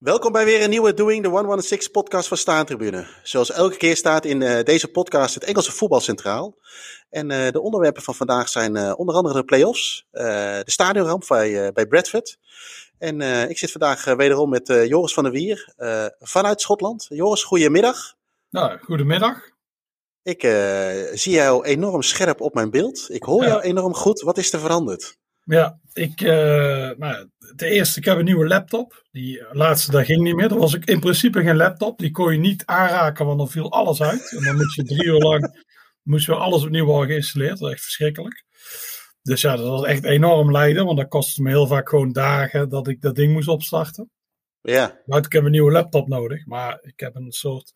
Welkom bij weer een nieuwe Doing the 116 podcast van Staantribune. Zoals elke keer staat in uh, deze podcast het Engelse voetbal centraal. En uh, de onderwerpen van vandaag zijn uh, onder andere de play-offs, de stadionramp bij, bij Bradford. En ik zit vandaag wederom met Joris van der Wier vanuit Schotland. Joris, goedemiddag. Nou, goedemiddag. Ik zie jou enorm scherp op mijn beeld. Ik hoor ja. jou enorm goed. Wat is er veranderd? Ja, ik, uh, nou, ten eerste, ik heb een nieuwe laptop. Die laatste, daar ging niet meer. Dat was ik in principe geen laptop. Die kon je niet aanraken, want dan viel alles uit. En dan moet je drie uur lang, moest weer alles opnieuw worden geïnstalleerd. Dat is echt verschrikkelijk. Dus ja, dat was echt enorm lijden, want dat kostte me heel vaak gewoon dagen dat ik dat ding moest opstarten. Ja. Nou, ik heb een nieuwe laptop nodig, maar ik heb een soort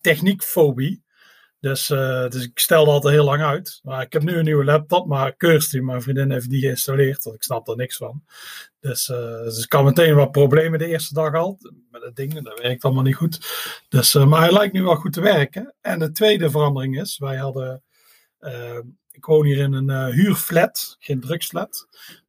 techniekfobie. Dus, uh, dus ik stelde altijd heel lang uit. Maar ik heb nu een nieuwe laptop, maar Kirsty, mijn vriendin, heeft die geïnstalleerd. Want ik snap er niks van. Dus, uh, dus ik had meteen wat problemen de eerste dag al. Met het ding, dat werkt allemaal niet goed. Dus, uh, maar hij lijkt nu wel goed te werken. En de tweede verandering is, wij hadden... ik woon hier in een huurflat, geen drugsflat.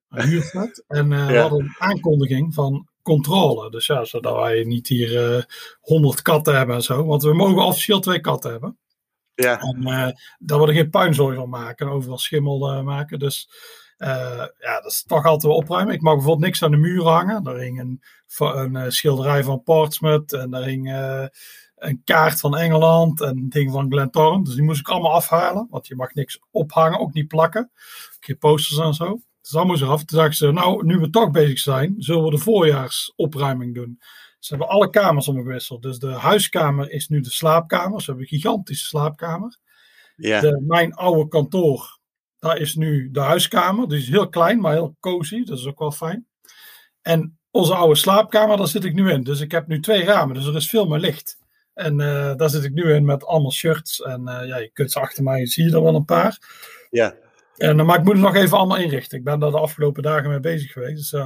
Een huurflat. En ja. we hadden een aankondiging van controle. Dus ja, zodat wij niet hier honderd katten hebben en zo. Want we mogen officieel twee katten hebben. Ja. En uh, daar worden geen puinzooi van maken, overal schimmel uh, maken. Dus uh, ja, dat is toch altijd wel opruimen. Ik mag bijvoorbeeld niks aan de muur hangen. Daar hing een, een schilderij van Portsmouth en daar hing een kaart van Engeland en een ding van Glentoran. Dus die moest ik allemaal afhalen, want je mag niks ophangen, ook niet plakken. Geen posters en zo. Dus dat moest eraf. Toen dachten ze, nou, nu we toch bezig zijn, zullen we de voorjaarsopruiming doen. Ze hebben alle kamers omgewisseld. Dus de huiskamer is nu de slaapkamer. Ze hebben een gigantische slaapkamer. Ja. De, mijn oude kantoor, daar is nu de huiskamer. Die is heel klein, maar heel cozy. Dat is ook wel fijn. En onze oude slaapkamer, daar zit ik nu in. Dus ik heb nu twee ramen. Dus er is veel meer licht. En uh, daar zit ik nu in met allemaal shirts. En uh, ja, je kunt ze achter mij, zie je er wel een paar. Ja. En, maar ik moet het nog even allemaal inrichten. Ik ben daar de afgelopen dagen mee bezig geweest. Dus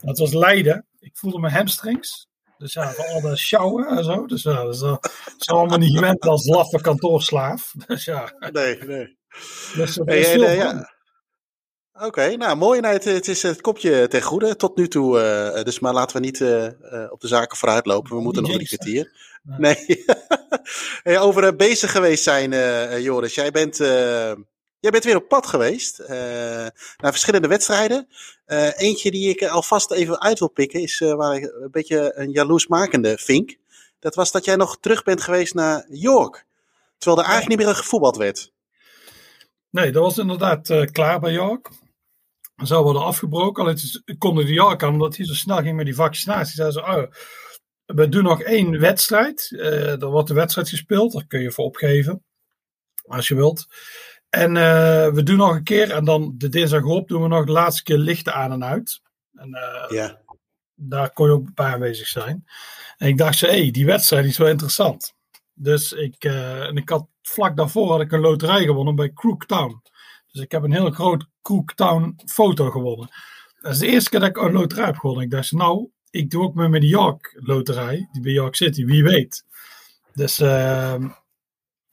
het was lijden. Ik voelde mijn hamstrings. Dus ja, voor al de sjouwen en zo. Dus ja, dat is, is allemaal niet gewend als laffe kantoorslaaf. Dus ja. Nee, nee. Dus, uh, hey, hey, nee, ja. Oké, okay, nou mooi. Nou, het, het, is het kopje ten goede tot nu toe. Uh, dus maar laten we niet op de zaken vooruit lopen. We moeten nog drie kwartier. Nee. nee. hey, over bezig geweest zijn, Joris. Jij bent Jij bent weer op pad geweest uh, naar verschillende wedstrijden. Uh, eentje die ik alvast even uit wil pikken is uh, waar ik een beetje een jaloersmakende vink. Dat was dat jij nog terug bent geweest naar York. Terwijl er eigenlijk niet meer gevoetbald werd. Nee, dat was inderdaad klaar bij York. Dat zou worden afgebroken. Alleen konden de York aan omdat hij zo snel ging met die vaccinatie. Zeiden ze, oh, we doen nog één wedstrijd. er wordt een wedstrijd gespeeld. Daar kun je voor opgeven. Als je wilt. En uh, we doen nog een keer, en dan de dinsdag op doen we nog de laatste keer lichten aan en uit. En uh, ja. daar kon je ook bij aanwezig zijn. En ik dacht, hé, hey, die wedstrijd is wel interessant. Dus ik, uh, en ik had vlak daarvoor had ik een loterij gewonnen bij Crooktown. Dus ik heb een heel groot Crooktown foto gewonnen. Dat is de eerste keer dat ik een loterij heb gewonnen. Ik dacht, nou, ik doe ook mee met de York loterij, die bij York City, wie weet. Dus ehm,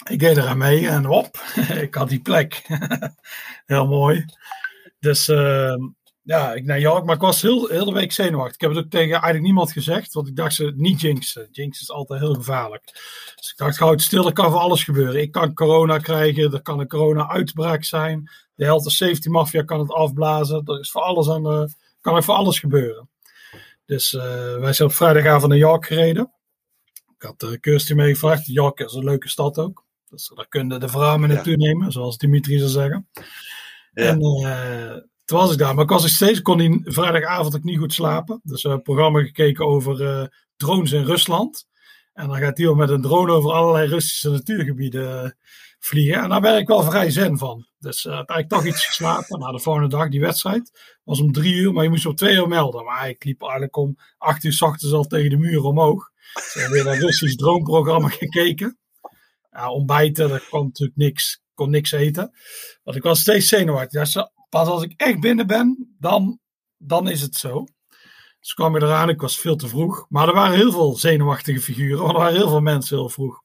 ik deed er aan mee en op, ik had die plek. heel mooi. Dus uh, ja, ik naar York, maar ik was heel, heel de week zenuwachtig. Ik heb het ook tegen eigenlijk niemand gezegd, want ik dacht ze niet jinxen. Jinx is altijd heel gevaarlijk. Dus ik dacht, houd stil, er kan voor alles gebeuren. Ik kan corona krijgen, er kan een corona-uitbraak zijn. De health safety mafia kan het afblazen. Er is voor alles aan de, kan er voor alles gebeuren. Dus uh, wij zijn op vrijdagavond naar York gereden. Ik had uh, Kirsty meegevraagd. York is een leuke stad ook. Dus daar kunnen de vrouwen ja. nemen, zoals Dimitri zou zeggen. Ja. En uh, toen was ik daar, maar ik was ik steeds, kon die vrijdagavond ook niet goed slapen. Dus we hebben een programma gekeken over uh, drones in Rusland. En dan gaat hij met een drone over allerlei Russische natuurgebieden vliegen. En daar ben ik wel vrij zen van. Dus uh, heb ik toch iets geslapen. Na de volgende dag, die wedstrijd, was om drie uur, maar je moest om twee uur melden. Maar ik liep eigenlijk om acht uur s ochtends al tegen de muur omhoog. Dus weer een Russisch droneprogramma gekeken ja, ontbijten, daar kwam natuurlijk niks, kon niks eten. Want ik was steeds zenuwachtig. Dus pas als ik echt binnen ben, dan, dan is het zo. Dus kwam ik eraan, ik was veel te vroeg. Maar er waren heel veel zenuwachtige figuren, er waren heel veel mensen heel vroeg.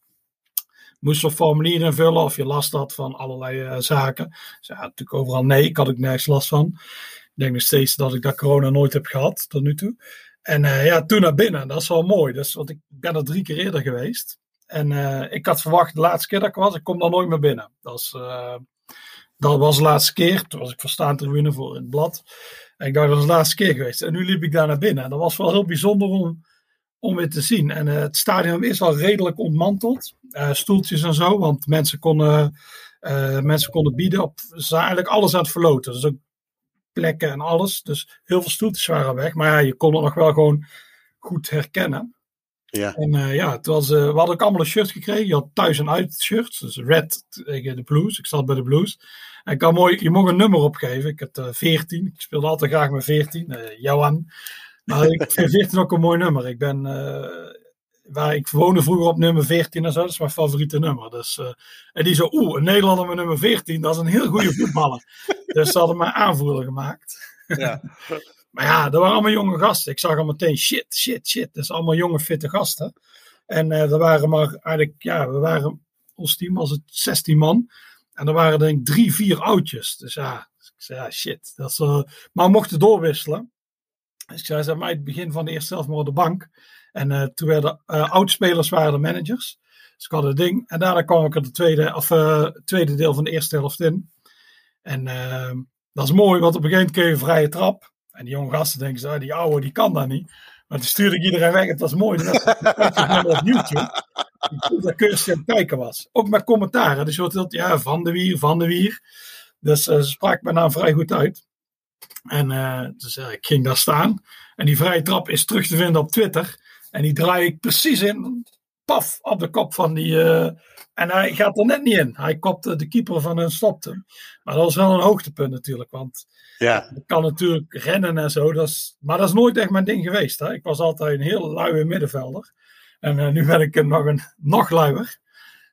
Moest een formulier invullen of je last had van allerlei uh, zaken. Dus ja, natuurlijk overal nee, ik had ook nergens last van. Ik denk nog steeds dat ik dat corona nooit heb gehad tot nu toe. En ja, toen naar binnen. Dat is wel mooi. Dus, want ik ben er drie keer eerder geweest. En ik had verwacht de laatste keer dat ik was, ik kom dan nooit meer binnen. Dat, is, dat was de laatste keer. Toen was ik verstaan tribune voor in het blad. En ik dacht, dat was de laatste keer geweest. En nu liep ik daar naar binnen. En dat was wel heel bijzonder om, om weer te zien. En het stadion is al redelijk ontmanteld. stoeltjes en zo, want mensen konden mensen konden bieden op. Ze zijn eigenlijk alles aan het verloten. Dus ook plekken en alles. Dus heel veel stoeltjes waren weg. Maar je kon het nog wel gewoon goed herkennen. Ja. En uh, ja, het was, uh, we hadden ook allemaal een shirt gekregen. Je had thuis en uit shirts. Dus red tegen de blues. Ik zat bij de blues. En ik kan mooi, je mocht een nummer opgeven. Ik had uh, 14. Ik speelde altijd graag met 14. Johan. Maar ik vind 14 ook een mooi nummer. Ik ben waar ik woonde vroeger op nummer 14 en zo. Dat is mijn favoriete nummer. Dus, en die zo, oeh, een Nederlander met nummer 14, dat is een heel goede voetballer. dus ze hadden mij aanvoerder gemaakt. Ja. maar ja, dat waren allemaal jonge gasten. Ik zag al meteen, shit, shit, shit. Dat is allemaal jonge, fitte gasten. En uh, er waren maar eigenlijk, ja, we waren, ons team was het 16 man. En er waren denk ik drie, vier oudjes. Dus ja, ik zei, ja, shit. Dat is, uh, maar we mochten doorwisselen. Dus ik zei, zeg maar, het begin van de eerste helft maar op de bank. En uh, toen werden oudspelers waren de managers. Dus ik had het ding. En daarna kwam ik er de tweede, of, tweede deel van de eerste helft in. En dat is mooi, want op een gegeven moment kreeg je vrije trap. En die jonge gasten denken zo, die oude die kan dat niet. Maar toen stuurde ik iedereen weg. Het was mooi. Dat op YouTube. Dat Kirsten aan het kijken was. Ook met commentaren. Dus je ja, Van de Wier, Van de Wier. Dus ze sprak mijn naam vrij goed uit. En dus ik ging daar staan. En die vrije trap is terug te vinden op Twitter. En die draai ik precies in, paf, op de kop van die. Uh, en hij gaat er net niet in. Hij kopte de keeper van hun stopte. Maar dat was wel een hoogtepunt natuurlijk. Want ja. ik kan natuurlijk rennen en zo. Dat is, maar dat is nooit echt mijn ding geweest. Hè. Ik was altijd een heel luie middenvelder. En uh, nu ben ik nog een nog luier.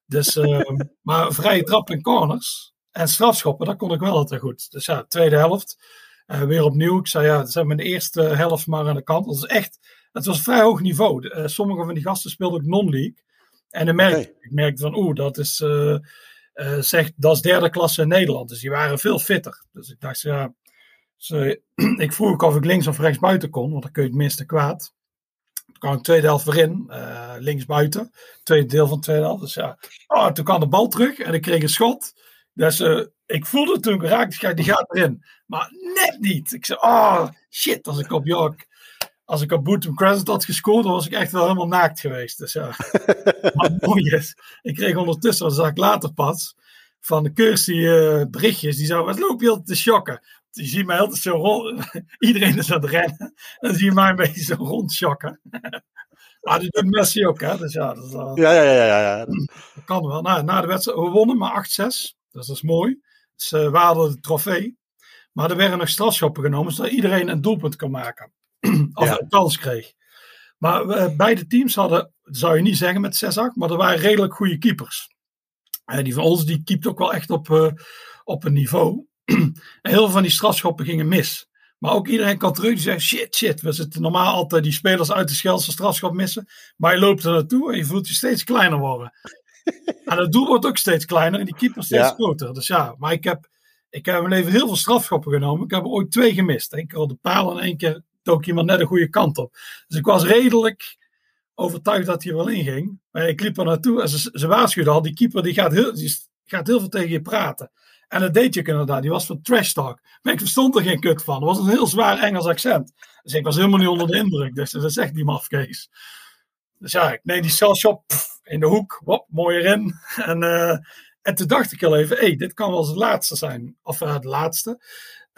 Dus, uh, maar vrije trap en corners en strafschoppen, dat kon ik wel altijd goed. Dus ja, tweede helft. Weer opnieuw. Ik zei ja, dat zijn mijn eerste helft maar aan de kant. Dat is echt het was vrij hoog niveau. Uh, sommige van die gasten speelden ook non-league. En dan merk, ik merkte van, oeh, dat is, uh, uh, zeg, dat is derde klasse in Nederland. Dus die waren veel fitter. Dus ik dacht, ja, dus, ik vroeg ook of ik links of rechts buiten kon, want dan kun je het minste kwaad. Toen kwam ik tweede helft weer in, links buiten. Tweede deel van de tweede helft. Dus ja, oh, toen kwam de bal terug en ik kreeg een schot. Dus ik voelde toen ik raakte, die gaat erin. Maar net niet. Ik zei, oh shit, als ik op York als ik op Bootham Crescent had gescoord, dan was ik echt wel helemaal naakt geweest. Dus ja, maar mooi is. Ik kreeg ondertussen, dat zag ik later pas, van de Kirsty uh, berichtjes. Die zou, wat loop je altijd te shocken? Die zie mij altijd zo rond. Iedereen is aan het rennen. Dan zie je mij een beetje zo rondschokken. maar dat doet Messi ook, hè? Dus ja, dat, uh, ja, ja, ja, ja, ja. Dat kan wel. Nou, na de wedstrijd, we wonnen maar 8-6. Dus dat is mooi. Dus uh, we hadden de trofee. Maar er werden nog strafschoppen genomen, zodat iedereen een doelpunt kan maken. of ja. een kans kreeg. Maar uh, beide teams hadden, zou je niet zeggen met 6-8, maar er waren redelijk goede keepers. Uh, die van ons, die keept ook wel echt op, uh, op een niveau. en heel veel van die strafschoppen gingen mis. Maar ook iedereen kan terug die zegt, shit, shit. We zitten normaal altijd die spelers uit de Schelse strafschop missen. Maar je loopt er naartoe en je voelt je steeds kleiner worden. en het doel wordt ook steeds kleiner en die keeper steeds ja. groter. Dus ja, maar ik heb, ik heb mijn leven heel veel strafschoppen genomen. Ik heb er ooit twee gemist. Eén keer op de paal en één keer dook iemand net de goede kant op. Dus ik was redelijk overtuigd dat hij wel in ging. Maar ik liep er naartoe en ze, waarschuwden al, die keeper die gaat, heel, die gaat heel veel tegen je praten. En dat deed je inderdaad. Die was van trash talk. Maar ik verstond er geen kut van. Dat was een heel zwaar Engels accent. Dus ik was helemaal niet onder de indruk. Dus dat is echt die mafkees. Dus ja, ik neem die celshop in de hoek. Wop, mooi erin. En, uh, en toen dacht ik al even, hé, hey, dit kan wel eens het laatste zijn. Of uh, het laatste.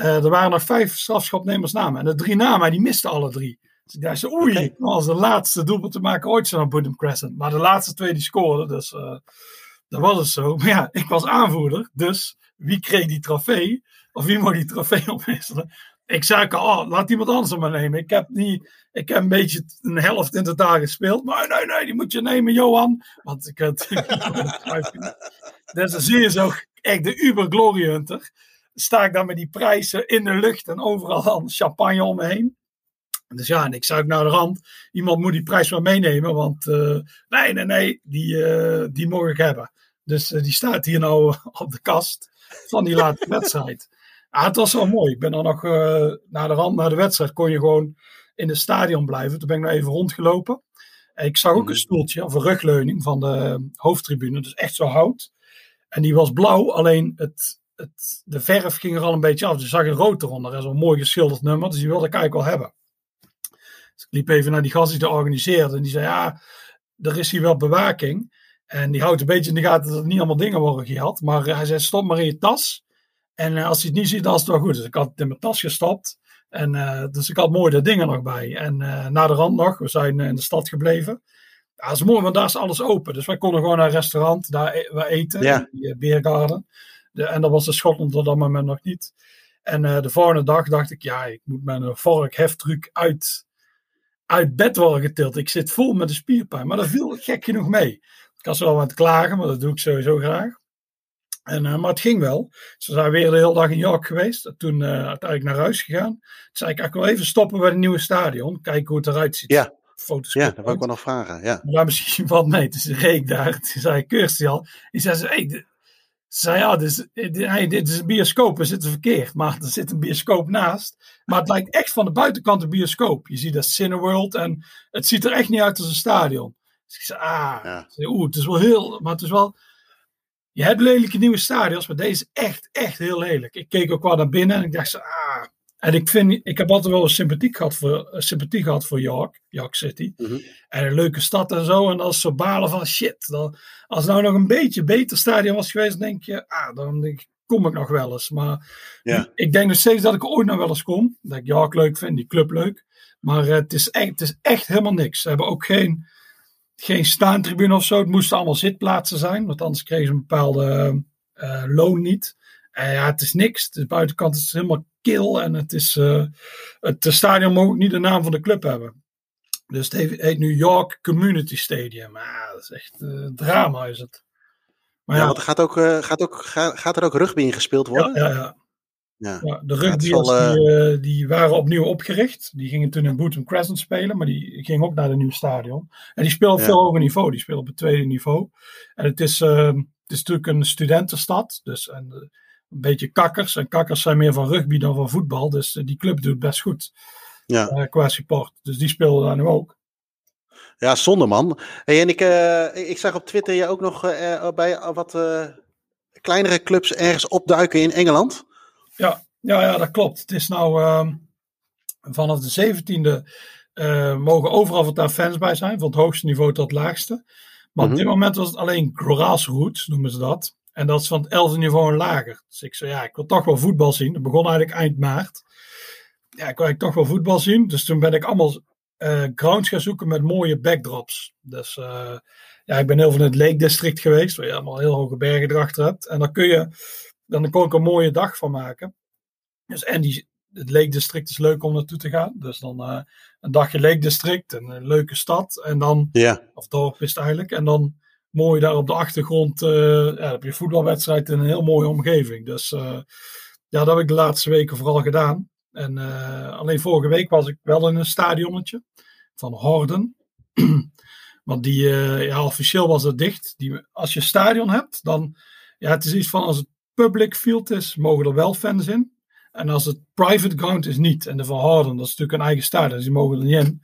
Uh, er waren nog vijf strafschopnemers namen. En de drie namen, die misten alle drie. Dus ik dacht, oei, okay. als de laatste doelpunt te maken ooit zo naar Boodham Crescent. Maar de laatste twee die scoorden, dus uh, dat was het zo. Maar ja, ik was aanvoerder, dus wie kreeg die trofee? Of wie moet die trofee opwisselen? Ik zei al, oh, laat iemand anders hem maar nemen. Ik heb, niet, ik heb een beetje een helft in totaal gespeeld. Maar nee, nee, die moet je nemen, Johan. Want ik had... dus dan zie je zo echt de Uber Glory Hunter sta ik dan met die prijzen in de lucht en overal champagne om me heen. Dus ja, en ik zei ook naar de rand, iemand moet die prijs maar meenemen, want uh, nee, nee, nee, die, uh, die mag ik hebben. Dus uh, die staat hier nou op de kast van die laatste wedstrijd. Ja, het was wel mooi. Ik ben dan nog naar de rand, naar de wedstrijd, kon je gewoon in het stadion blijven. Toen ben ik nog even rondgelopen. En ik zag ook Mhm. een stoeltje of een rugleuning van de hoofdtribune. Dus echt zo hout. En die was blauw, alleen het, het, de verf ging er al een beetje af. Dus zag een rood eronder. Dat is wel een mooi geschilderd nummer. Dus die wilde ik eigenlijk wel hebben. Dus ik liep even naar die gast die het organiseerde. En die zei, ja, er is hier wel bewaking. En die houdt een beetje in de gaten dat er niet allemaal dingen worden gehad. Maar hij zei, stop maar in je tas. En eh, als hij het niet ziet, dan is het wel goed. Dus ik had het in mijn tas gestopt. En eh, dus ik had mooi de dingen nog bij. En eh na de rand nog, we zijn eh, in de stad gebleven. Ja, dat is mooi, want daar is alles open. Dus wij konden gewoon naar een restaurant, daar e- we eten. Ja. In die eh, Beergarden. De, en dat was de Schotland op dat moment nog niet. En eh, de volgende dag dacht ik, ja, ik moet met een vork heftruc uit, uit bed worden getild. Ik zit vol met de spierpijn. Maar dat viel gek genoeg mee. Ik was wel aan het klagen, maar dat doe ik sowieso graag. En, eh, maar het ging wel. Ze zijn weer de hele dag in York geweest. Toen eh, uiteindelijk naar huis gegaan. Toen zei ik, ik wil even stoppen bij het nieuwe stadion. Kijken hoe het eruit ziet. Ja. Foto's Ja, dat wou ik wel nog vragen. Ja. Maar daar misschien wat mee. Dus reed ik daar. Toen zei Kirsty al. Die zei, ze, hey, zei ja, dit is, dit, hey, dit is een bioscoop. We zitten verkeerd. Maar er zit een bioscoop naast. Maar het lijkt echt van de buitenkant een bioscoop. Je ziet dat Cineworld. En het ziet er echt niet uit als een stadion. Dus ik zei, ah. Ja. Oeh, het is wel heel... Maar het is wel... Je hebt lelijke nieuwe stadions, maar deze is echt, echt heel lelijk. Ik keek ook wel naar binnen en ik dacht, zo, ah. En ik, vind, ik heb altijd wel sympathie gehad voor, sympathie gehad voor York, York City. Mhm. En een leuke stad en zo. En als ze balen van shit. Dan, als het nou nog een beetje beter stadion was geweest, denk je, ah, dan denk ik, kom ik nog wel eens. Maar Ja. ik denk nog steeds dat ik ooit nog wel eens kom. Dat ik York leuk vind, die club leuk. Maar het, is echt, het is echt helemaal niks. Ze hebben ook geen, geen staantribune of zo. Het moesten allemaal zitplaatsen zijn. Want anders kregen ze een bepaalde eh, loon niet. En ja, het is niks. De buitenkant is helemaal kil. En het, is, eh, het stadion mag ook niet de naam van de club hebben. Dus het heet, heet New York Community Stadium. Maar dat is echt eh, drama is het. Maar Ja, ja, want er gaat, ook, eh, gaat, ook, ga- gaat er ook rugby in gespeeld worden? ja, ja, ja. Ja. De het rugbyers die, eh, die waren opnieuw opgericht. Die gingen toen in Bootham Crescent spelen, maar die gingen ook naar de nieuwe stadion. En die spelen op veel hoger niveau. Die spelen op het tweede niveau. En het is, eh, het is natuurlijk een studentenstad. Dus en, eh, een beetje kakkers. En kakkers zijn meer van rugby dan van voetbal. Dus eh, die club doet best goed Ja. eh, qua support. Dus die spelen daar nu ook. Ja, zonde man. Hey, en ik, eh, ik zag op Twitter je ook nog bij wat kleinere clubs ergens opduiken in Engeland. Ja, ja, ja, dat klopt. Het is nou ehm, vanaf de 17e eh, mogen overal wat daar fans bij zijn, van het hoogste niveau tot het laagste. Maar op Mhm. dit moment was het alleen grassroots, noemen ze dat. En dat is van het 11e niveau en lager. Dus ik zei, ja, ik wil toch wel voetbal zien. Dat begon eigenlijk eind maart. Ja, ik wil eigenlijk toch wel voetbal zien. Dus toen ben ik allemaal eh, grounds gaan zoeken met mooie backdrops. Dus eh, ja, ik ben heel veel in het Lake District geweest, waar je allemaal heel hoge bergen erachter hebt. En dan kun je, dan kon ik een mooie dag van maken. Dus en die, het Lake District is leuk om naartoe te gaan. Dus dan eh, een dagje Lake District, een, een leuke stad. En dan, Ja. of dorp is het eigenlijk. En dan mooi daar op de achtergrond, eh, ja, heb je voetbalwedstrijd in een heel mooie omgeving. Dus eh, ja, dat heb ik de laatste weken vooral gedaan. En eh, alleen vorige week was ik wel in een stadionnetje van Horden. Want die, ja, officieel was dat dicht. Die, als je stadion hebt, dan, ja, het is iets van als het public field is, mogen er wel fans in. En als het private ground is, niet. En de Van Horden, dat is natuurlijk een eigen stadion, dus die mogen er niet in.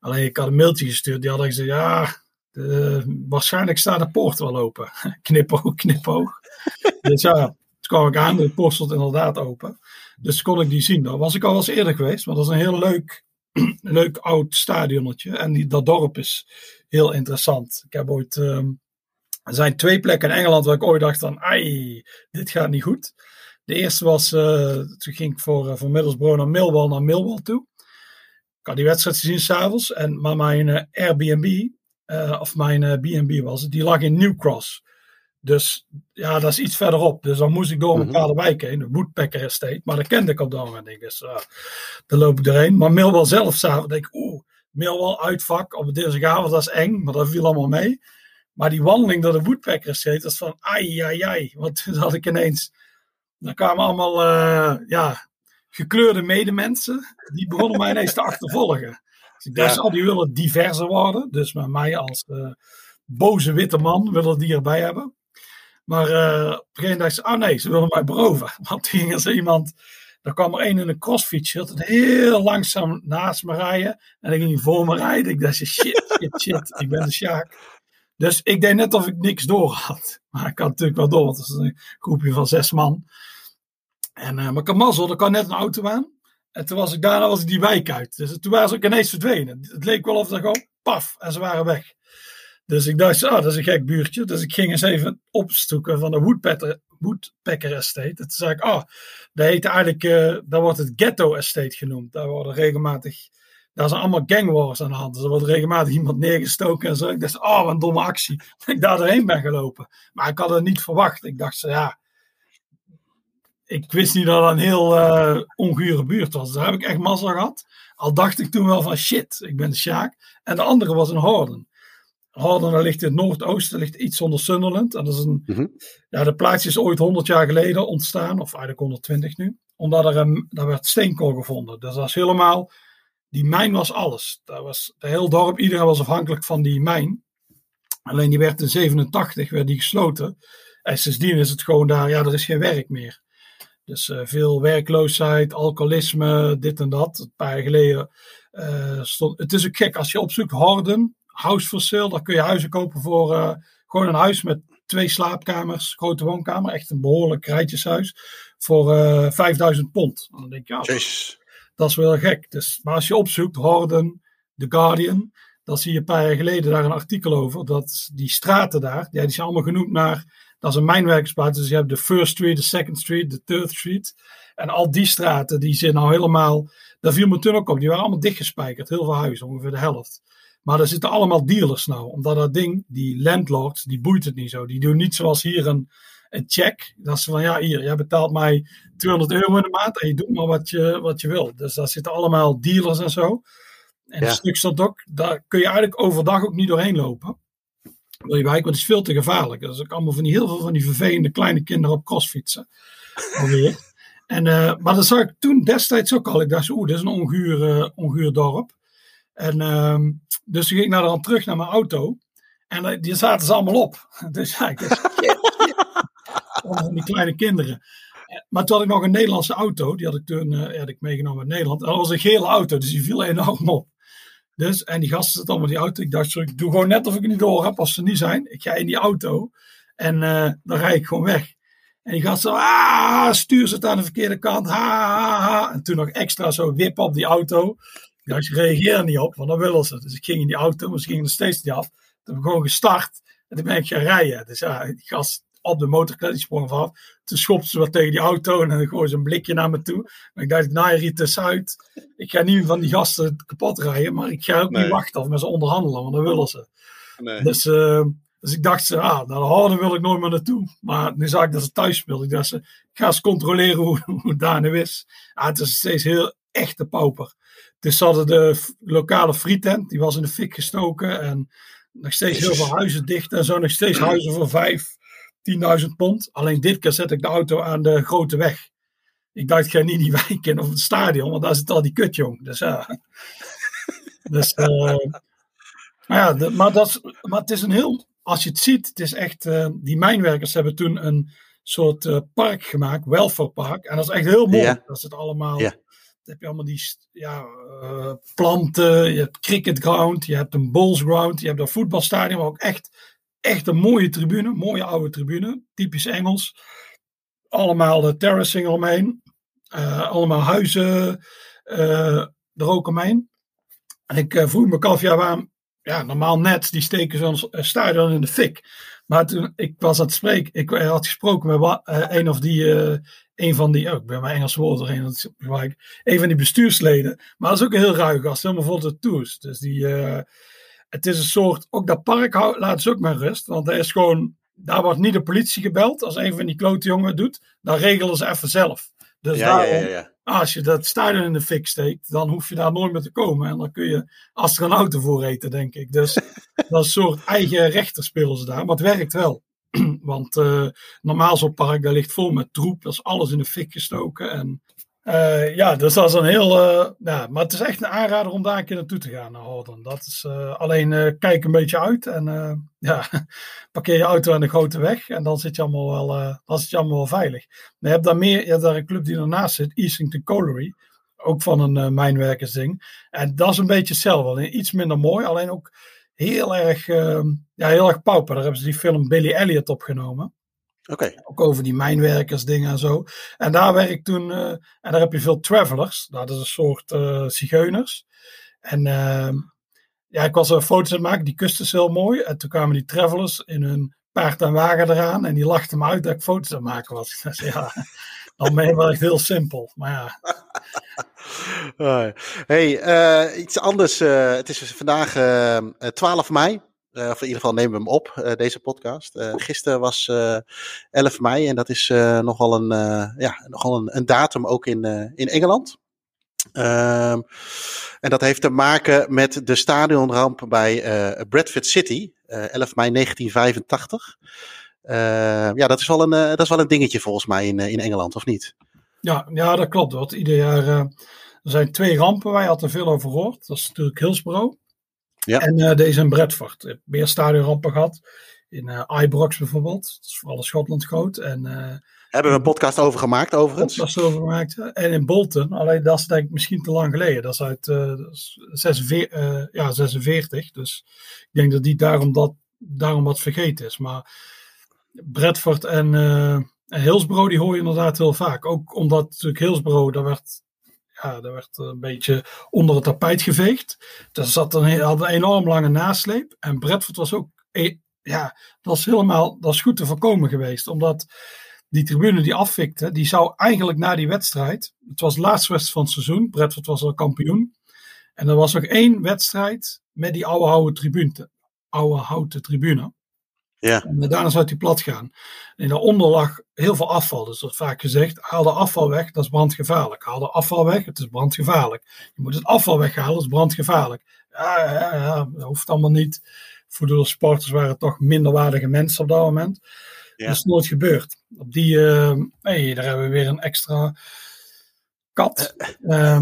Alleen ik had een mailtje gestuurd, die hadden gezegd, ja, de, waarschijnlijk staat de poort wel open. knipoog, knipoog. dus ja, toen kwam ik aan, de poort stond inderdaad open. Dus kon ik die zien. Daar was ik al eens eerder geweest, maar dat is een heel leuk, leuk oud stadionnetje. En die, dat dorp is heel interessant. Ik heb ooit, ehm, er zijn twee plekken in Engeland waar ik ooit dacht van, ai, dit gaat niet goed. De eerste was, eh, toen ging ik voor, uh, Middlesbrough naar Millwall, naar Millwall toe. Ik had die wedstrijd gezien s'avonds. En maar mijn uh, Airbnb, of mijn B&B was het, die lag in New Cross. Dus ja, dat is iets verderop. Dus dan moest ik door Mhm. bepaalde wijk heen, de Woodpecker Estate. Maar dat kende ik op dat moment niet. Dus uh, daar loop ik erheen. Maar Millwall zelf s'avonds denk ik, oeh, Millwall uitvak op dinsdagavond, dat is eng. Maar dat viel allemaal mee. Maar die wandeling door de Woodpecker Estate, dat is van ai, ai, ai. Want toen had ik ineens, dan kwamen allemaal, uh, ja, gekleurde medemensen. Die begonnen mij ineens te achtervolgen. Dus dacht, Ja. oh, die willen diverser worden. Dus met mij als uh, boze witte man willen die erbij hebben. Maar uh, op een gegeven moment dacht ze, oh nee, ze willen mij beroven. Want toen ging er zo iemand, Dan kwam er een in een crossfiets, het heel langzaam naast me rijden. En dan ging hij voor me rijden. Ik dacht, shit, shit, shit, ik ben de Sjaak. Dus ik deed net of ik niks door had. Maar ik had natuurlijk wel door, want het is een groepje van zes man. En, uh, maar ik had mazzel, er kwam net een auto aan. En toen was ik daarna was ik die wijk uit. Dus toen waren ze ook ineens verdwenen. Het leek wel of ze gewoon paf en ze waren weg. Dus ik dacht, ah, dat is een gek buurtje. Dus ik ging eens even opzoeken van de Woodpecker, Woodpecker Estate. toen zei ik, ah, dat heet eigenlijk, uh, daar wordt het Ghetto Estate genoemd. Daar worden regelmatig, daar zijn allemaal gangwars aan de hand. Dus er wordt regelmatig iemand neergestoken en zo. Ik dacht, oh, wat een domme actie. Dat ik daar doorheen ben gelopen. Maar ik had het niet verwacht. Ik dacht, ja, ik wist niet dat het een heel uh, ongure buurt was. Daar heb ik echt massa gehad. Al dacht ik toen wel van shit, ik ben de Sjaak. En de andere was een Horden. Horden ligt in het noordoosten, ligt iets onder Sunderland. En dat is een, mm ja, de plaatsje is ooit 100 jaar geleden ontstaan, of eigenlijk 120 nu. Omdat er een, daar werd steenkool gevonden. Dus dat is helemaal, die mijn was alles. Dat was de hele dorp, iedereen was afhankelijk van die mijn. Alleen die werd in 87 werd die gesloten. En sindsdien is het gewoon daar, ja, er is geen werk meer. Dus uh, veel werkloosheid, alcoholisme, dit en dat. Een paar jaar geleden uh, stond. Het is ook gek als je opzoekt Horden, house for sale. Dan kun je huizen kopen voor uh, gewoon een huis met twee slaapkamers, grote woonkamer. Echt een behoorlijk rijtjeshuis. Voor 5000 pond. Dan denk je, ja, dat is wel gek. Dus, maar als je opzoekt Horden, The Guardian. Dan zie je een paar jaar geleden daar een artikel over. Dat die straten daar, ja, die zijn allemaal genoemd naar dat is een mijnwerkersplaats. Dus je hebt de First Street, de Second Street, de Third Street. En al die straten, die zijn nou helemaal... Daar viel me toen ook op. Die waren allemaal dichtgespijkerd. Heel veel huizen, ongeveer de helft. Maar daar zitten allemaal dealers nou. Omdat dat ding, die landlords, die boeit het niet zo. Die doen niet zoals hier een, een check. Dat is van, ja hier, jij betaalt mij 200 euro in de maand. En je doet maar wat je, wat je wil. Dus daar zitten allemaal dealers en zo. En ja. een stuk stad ook, daar kun je eigenlijk overdag ook niet doorheen lopen wil je want het is veel te gevaarlijk. Dat is ook allemaal van die, heel veel van die vervelende kleine kinderen op crossfietsen. Alweer. En, uh, maar dat zag ik toen destijds ook al. Ik dacht, oeh, dit is een onguur, uh, onguur dorp. En uh, dus toen ging ik naar de terug naar mijn auto. En uh, die zaten ze allemaal op. Dus ja, ik dacht, van die kleine kinderen. Maar toen had ik nog een Nederlandse auto. Die had ik toen had ik meegenomen uit Nederland. En dat was een gele auto, dus die viel enorm op. Dus, en die gasten zitten allemaal in die auto. Ik dacht, ik doe gewoon net of ik niet door heb als ze niet zijn. Ik ga in die auto en uh, dan rijd ik gewoon weg. En die gasten, ah, stuur ze aan de verkeerde kant. Ha, ha, ha. En toen nog extra zo wip op die auto. Ik dacht, je reageert niet op, want dan willen ze. Dus ik ging in die auto, maar ze gingen er steeds niet af. Toen heb ik gewoon gestart en toen ben ik gaan rijden. Dus ja, die gast op de motorkleding die sprong vanaf. Schopte ze wat tegen die auto en dan gooide ze een blikje naar me toe. Maar ik dacht, nou Riet uit. Ik ga niet van die gasten kapot rijden, maar ik ga ook niet wachten of met ze onderhandelen, want dan willen ze. Nee. Dus, uh, dus ik dacht, ah, naar de Harden wil ik nooit meer naartoe. Maar nu zag ik dat ze thuis speelde. Ik dacht, ze, ik ga eens controleren hoe, hoe het daar nu is. Ah, het is steeds heel echte pauper. Dus ze hadden de lokale frietent, die was in de fik gestoken. En nog steeds heel veel huizen dicht en zo. Nog steeds huizen voor vijf, 10.000 pond. Alleen dit keer zet ik de auto aan de grote weg. Ik dacht, ik ga niet die wijk in of het stadion, want daar zit al die kut, jong. Dus ja. dus, uh, maar ja, de, maar, dat, maar het is een heel, als je het ziet, het is echt, uh, die mijnwerkers hebben toen een soort uh, park gemaakt, welfare park. En dat is echt heel mooi. Ja. Dat zit allemaal, ja. Dan heb je allemaal die ja, planten, je hebt cricket ground, je hebt een bowls ground, je hebt een voetbalstadion, maar ook echt echt een mooie tribune, mooie oude tribune, typisch Engels. Allemaal de terracing omheen, uh, allemaal huizen uh, er ook omheen. En ik uh, vroeg me af, ja, waarom, ja, normaal net, die steken zo'n stadion in de fik. Maar toen ik was aan het spreken, ik had gesproken met een of die, een van die, oh, ik ben mijn Engels woord erin, een van die bestuursleden. Maar dat is ook een heel ruig gast, helemaal vol tours. Dus die, het is een soort, ook dat park laat ze ook maar rust. Want er is gewoon, daar wordt niet de politie gebeld. Als een van die klote jongen het doet, dan regelen ze even zelf. Dus ja, daarom, ja, ja, als je dat stadion in de fik steekt, dan hoef je daar nooit meer te komen. En dan kun je, auto voor eten, denk ik. Dus dat is een soort eigen rechter spelen ze daar. Maar het werkt wel. Want uh, normaal zo'n park, daar ligt vol met troep. Dat is alles in de fik gestoken. En Uh, ja, dus dat is een heel. Ja, maar het is echt een aanrader om daar een keer naartoe te gaan, naar Horden. Dat is uh, alleen kijk een beetje uit en ja, parkeer je auto aan de grote weg en dan zit je allemaal wel, dan zit je allemaal wel veilig. je hebt daar meer, je hebt daar een club die ernaast zit, Easington Colliery, ook van een mijnwerkersding. En dat is een beetje hetzelfde, alleen iets minder mooi, alleen ook heel erg, ehm, ja, heel erg pauper. Daar hebben ze die film Billy Elliot opgenomen. Ook over die mijnwerkersdingen en zo. En daar werk ik toen, uh, en daar heb je veel travelers. Dat is een soort uh, zigeuners. En uh, ja, ik was er foto's aan het maken, die kust is heel mooi. En toen kwamen die travelers in hun paard en wagen eraan. En die lachten me uit dat ik foto's aan het maken was. Dus ja, dan ben je wel echt heel simpel. Maar ja. Hey, iets anders. het is vandaag 12 mei. Uh, of in ieder geval nemen we hem op, uh, deze podcast. Uh, gisteren was 11 mei en dat is nogal, een, ja, nogal een, een, datum ook in, in Engeland. Ehm, en dat heeft te maken met de stadionramp bij Bradford City, 11 mei 1985. Ehm, ja, dat is, wel een, dat is wel een dingetje volgens mij in, in Engeland, of niet? Ja, ja dat klopt. Want ieder jaar er zijn twee rampen waar je altijd veel over hoort. Dat is natuurlijk Hillsborough. Ja. En uh, deze in Bradford. Ik heb meer stadionrampen gehad. In uh, Ibrox bijvoorbeeld. Dat is voor alle Schotland groot. En, uh, Hebben we een podcast over gemaakt overigens? podcast over gemaakt. En in Bolton. Alleen dat is denk ik misschien te lang geleden. Dat is uit is 46, ja, 46. Dus ik denk dat die daarom, dat, daarom wat vergeten is. Maar Bradford en, en Hillsborough die hoor je inderdaad heel vaak. Ook omdat natuurlijk Hillsborough, daar werd ja, dat werd een beetje onder het tapijt geveegd. Dus zat een, had een enorm lange nasleep. En Bradford was ook, e, ja, dat is helemaal, dat is goed te voorkomen geweest. Omdat die tribune die afvikte, die zou eigenlijk na die wedstrijd, het was de laatste wedstrijd van het seizoen, Bradford was al kampioen. En er was nog één wedstrijd met die oude houten tribune. Oude houten tribune. Ja. En daarna zou hij plat gaan. En daaronder lag heel veel afval. Dus dat vaak gezegd, haal de afval weg, dat is brandgevaarlijk. Haal de afval weg, het is brandgevaarlijk. Je moet het afval weghalen, dat is brandgevaarlijk. Ja, ja, ja dat hoeft allemaal niet. Voor de sporters waren het toch minderwaardige mensen op dat moment. Ja. Dat is nooit gebeurd. Op die, uh, hey, daar hebben we weer een extra kat. Uh,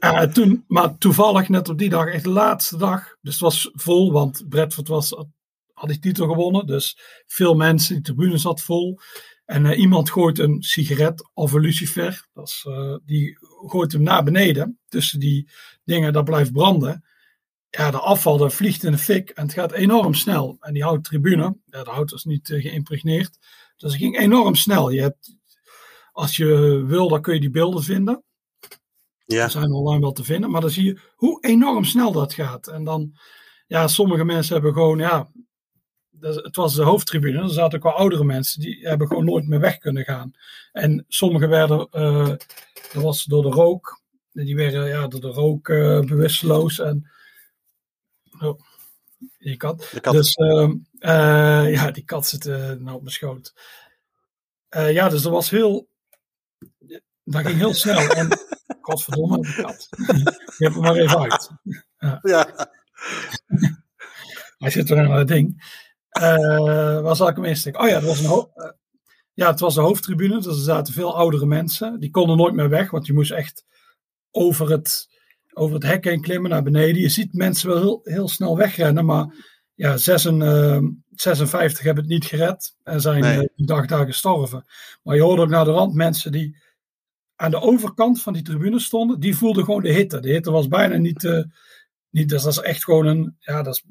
uh, toen, maar toevallig net op die dag, echt de laatste dag. Dus het was vol, want Bradford was had die titel gewonnen. Dus veel mensen, die tribune zat vol. En uh, iemand gooit een sigaret of een lucifer. Dat is, uh, die gooit hem naar beneden. Tussen die dingen, dat blijft branden. Ja, de afval dat vliegt in de fik en het gaat enorm snel. En die houten tribune, ja, de hout is niet uh, geïmpregneerd. Dus het ging enorm snel. Je hebt, als je wil, dan kun je die beelden vinden. Ja. Die zijn online wel te vinden. Maar dan zie je hoe enorm snel dat gaat. En dan, ja, sommige mensen hebben gewoon, ja, het was de hoofdtribune. Er zaten ook wel oudere mensen die hebben gewoon nooit meer weg kunnen gaan. En sommigen werden, uh, dat was door de rook, die werden ja, door de rook uh, bewusteloos. En, oh, die kat. kat. Dus uh, ja, die kat zit nou op mijn schoot. ja, dus dat was heel, dat ging heel snel. En godverdomme, die kat. Je hebt hem maar even uit. Ja. ja. Hij zit er aan het ding. Uh, waar zal ik hem insteken? Oh ja, het was, een uh, ja, het was de hoofdtribune. Dus er zaten veel oudere mensen. Die konden nooit meer weg, want je moest echt over het, over het hek heen klimmen naar beneden. Je ziet mensen wel heel, heel snel wegrennen, maar ja, 56 hebben het niet gered en zijn nee. die dag daar gestorven. Maar je hoorde ook naar de rand mensen die aan de overkant van die tribune stonden, die voelden gewoon de hitte. De hitte was bijna niet, uh, niet dus dat is echt gewoon een, ja, dat is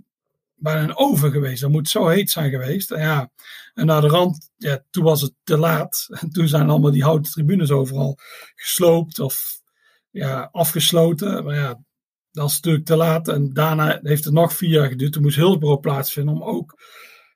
bijna een oven geweest. Dat moet zo heet zijn geweest. En, ja, en naar de rand, ja, toen was het te laat. En toen zijn allemaal die houten tribunes overal gesloopt of ja, afgesloten. Maar ja, dat is natuurlijk te laat. En daarna heeft het nog vier jaar geduurd. Toen moest Hillsborough plaatsvinden om ook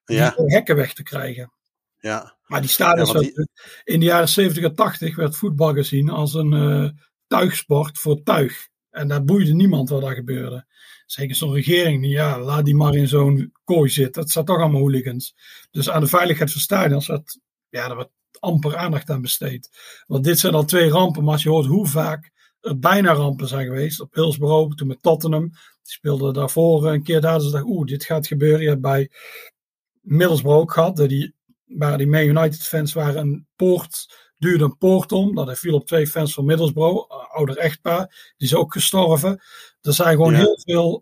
ja. die hekken weg te krijgen. Ja. Maar die stadions, ja, die... in de jaren 70 en 80 werd voetbal gezien als een uh, tuigsport voor tuig. En daar boeide niemand wat daar gebeurde. Zeker zo'n regering. Ja, laat die maar in zo'n kooi zitten. Dat zijn toch allemaal hooligans. Dus aan de veiligheid van stadions, dat, ja, daar wordt amper aandacht aan besteed. Want dit zijn al twee rampen. Maar als je hoort hoe vaak er bijna rampen zijn geweest. Op Hillsborough, toen met Tottenham. Die speelde daarvoor een keer daar. Dus dacht oeh, dit gaat gebeuren. Je hebt bij Middlesbrough ook gehad. Die, waar die Man United fans waren een poort duurde een poort om. Dat viel op twee fans van Middlesbrough, ouder echtpaar. Die is ook gestorven. Er zijn gewoon heel veel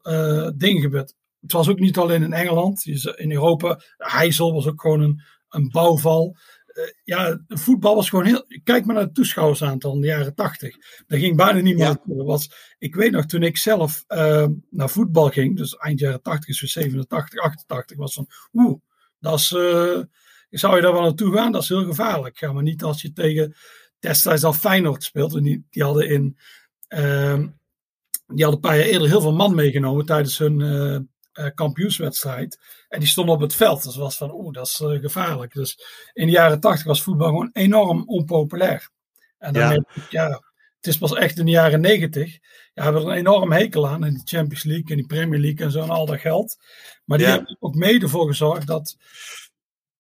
dingen gebeurd. Het was ook niet alleen in Engeland. In Europa, Heysel was ook gewoon een, een bouwval. Uh, ja, voetbal was gewoon heel. Kijk maar naar het toeschouwersaantal in de jaren 80. Daar ging bijna niet meer ja. was, Ik weet nog, toen ik zelf uh, naar voetbal ging, dus eind jaren 80 is 87, 88, was van. Oeh, dat is. Zou je daar wel naartoe gaan? Dat is heel gevaarlijk. Ga maar niet als je tegen destijds al Feyenoord speelt. En die, die hadden in. Ehm, die hadden een paar jaar eerder heel veel man meegenomen tijdens hun uh, kampioenswedstrijd. En die stonden op het veld. Dus was van, oeh, dat is uh, gevaarlijk. Dus in de jaren tachtig was voetbal gewoon enorm onpopulair. En dan ja. ja, het is pas echt in de jaren negentig. Ja, hebben we er een enorm hekel aan. In de Champions League en die Premier League en zo en al dat geld. Maar die ja. hebben ook mede voor gezorgd dat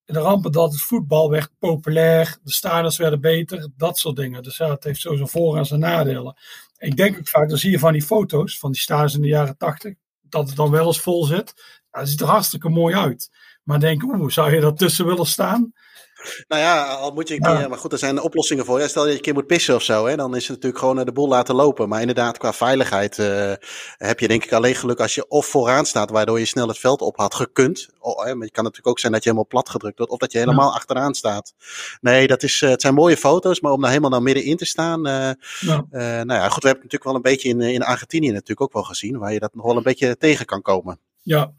de rampen dat het voetbal werd populair, de stadions werden beter, dat soort dingen. Dus ja, het heeft zijn voor- en zijn nadelen. Ik denk ook vaak, dan zie je van die foto's van die stadions in de jaren tachtig dat het dan wel eens vol zit. dat ziet er hartstikke mooi uit. Maar denk, oeh, zou je ertussen willen staan? Nou ja, al moet je een keer, maar goed, er zijn oplossingen voor. Ja, stel dat je een keer moet pissen of zo, hè, dan is het natuurlijk gewoon eh, de boel laten lopen. Maar inderdaad, qua veiligheid uh, heb je denk ik alleen geluk als je of vooraan staat, waardoor je snel het veld op had gekund. Oh, hè, maar het kan natuurlijk ook zijn dat je helemaal plat gedrukt wordt, of dat je helemaal ja. achteraan staat. Nee, dat is, uh, het zijn mooie foto's, maar om daar helemaal naar middenin te staan. Uh, ja. nou ja, goed, we hebben het natuurlijk wel een beetje in, in Argentinië natuurlijk ook wel gezien, waar je dat nog wel een beetje tegen kan komen. Ja,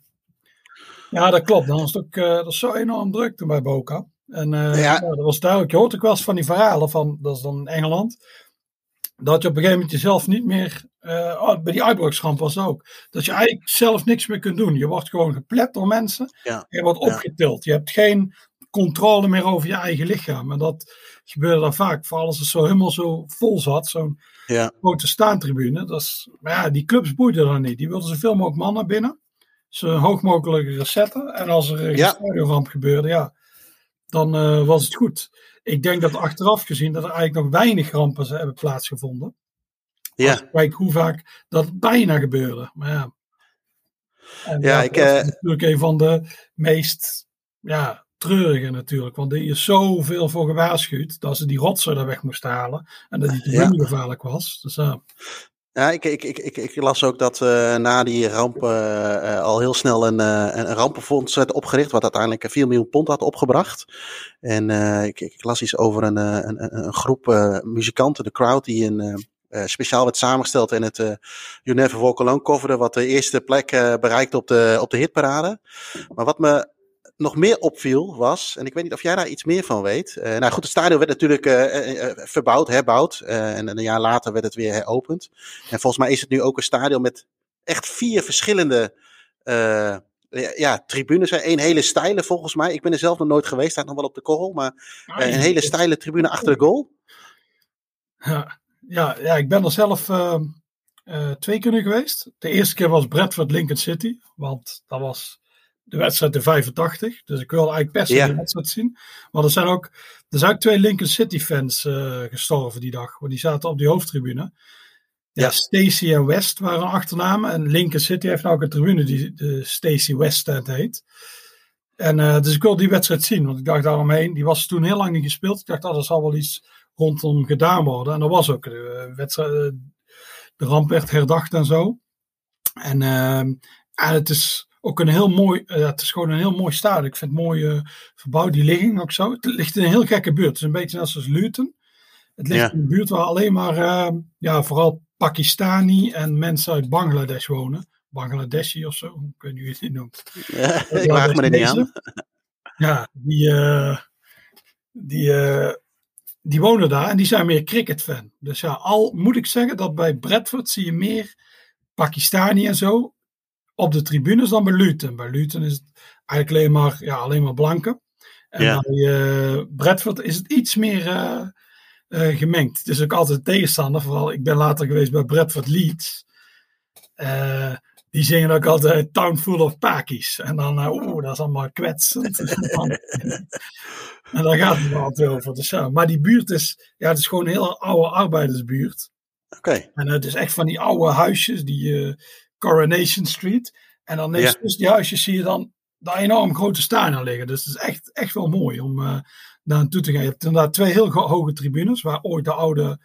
ja dat klopt. Dan is het ook dat is zo enorm druk toen bij Boca. En uh, ja. dat was duidelijk. Je hoort ook wel eens van die verhalen van, dat is dan in Engeland, dat je op een gegeven moment jezelf niet meer, uh, oh, bij die uitbraaksramp was ook, dat je eigenlijk zelf niks meer kunt doen. Je wordt gewoon geplet door mensen. Ja. Je wordt opgetild. Je hebt geen controle meer over je eigen lichaam. En dat gebeurde dan vaak, vooral als het zo helemaal zo vol zat, zo'n ja. grote staantribune. Dat is, maar ja, die clubs boeiden dan niet. Die wilden zoveel mogelijk mannen binnen. Zo hoog mogelijk resetten. En als er een Ja. stadionramp gebeurde, ja, dan uh, was het goed. Ik denk dat achteraf gezien dat er eigenlijk nog weinig rampen hebben plaatsgevonden. Ja. Kijk hoe vaak dat bijna gebeurde. Maar ja. En Ja, ik, dat is eh, natuurlijk een van de meest ja, treurige natuurlijk. Want er is zoveel voor gewaarschuwd dat ze die rotzooi daar weg moesten halen. En dat die te Ja. gevaarlijk was. Dus ja. Ja, ik, ik, ik, ik, ik las ook dat eh, na die ramp eh, al heel snel een, eh, een, rampenfonds werd opgericht, wat uiteindelijk 4 miljoen pond had opgebracht. En ik, ik las iets over een, een, een, groep muzikanten, de crowd, die een, eh, speciaal werd samengesteld en het eh You Never Walk Alone coverde, wat de eerste plek eh, bereikte op de, op de hitparade. Maar wat me nog meer opviel was, en ik weet niet of jij daar iets meer van weet. eh, nou goed, het stadion werd natuurlijk eh, eh, verbouwd, herbouwd. en een jaar later werd het weer heropend. En volgens mij is het nu ook een stadion met echt vier verschillende ja, tribunes. Eén hele steile volgens mij. Ik ben er zelf nog nooit geweest, staat nog wel op de korrel. Maar eh, een hele steile tribune achter de goal. Ja, ja, ja, ik ben er zelf twee keer nu geweest. De eerste keer was Bradford Lincoln City, want dat was de wedstrijd in 85. Dus ik wilde eigenlijk best Ja. die wedstrijd zien. Maar er zijn ook, er zijn ook twee Lincoln City fans eh, gestorven die dag, want die zaten op die hoofdtribune. Ja, Ja. Stacy en West waren achternamen. En Lincoln City heeft nou ook een tribune die de Stacy West heet. En eh, dus ik wilde die wedstrijd zien, want ik dacht daaromheen. Die was toen heel lang niet gespeeld. Ik dacht, dat er zal wel iets rondom gedaan worden. En dat was ook. De, wedstrijd, eh, de ramp werd herdacht en zo. En, ehm, en het is ook een heel mooi, eh, het is gewoon een heel mooi stadion. Ik vind het mooi eh, verbouwd, die ligging ook zo. Het ligt in een heel gekke buurt. Het is een beetje net zoals Luton. Het ligt Ja. in een buurt waar alleen maar, eh, ja, vooral Pakistani en mensen uit Bangladesh wonen. Bangladeshi of zo, ik weet niet hoe je het noemt. Ja, ik me er niet aan. Ja, die, eh, die, die wonen daar en die zijn meer cricketfan. Dus ja, al moet ik zeggen dat bij Bradford zie je meer Pakistani en zo op de tribunes dan bij Luton. Bij Luton is het eigenlijk alleen maar, ja, alleen maar blanken. En Ja. bij eh, Bradford is het iets meer eh, gemengd. Het is ook altijd tegenstander. Vooral, ik ben later geweest bij Bradford Leeds. Die zingen ook altijd Town Full of Pakis. En dan, eh, oeh, dat is allemaal kwetsend. en daar gaat het altijd over. Dus ja, maar die buurt is, ja, het is gewoon een hele oude arbeidersbuurt. Oké, En het is echt van die oude huisjes, die Coronation Street. En dan is Ja. die huisjes zie je dan daar enorm grote stadion liggen. Dus het is echt, echt wel mooi om eh, daar naartoe te gaan. Je hebt inderdaad twee heel hoge tribunes, waar ooit de oude,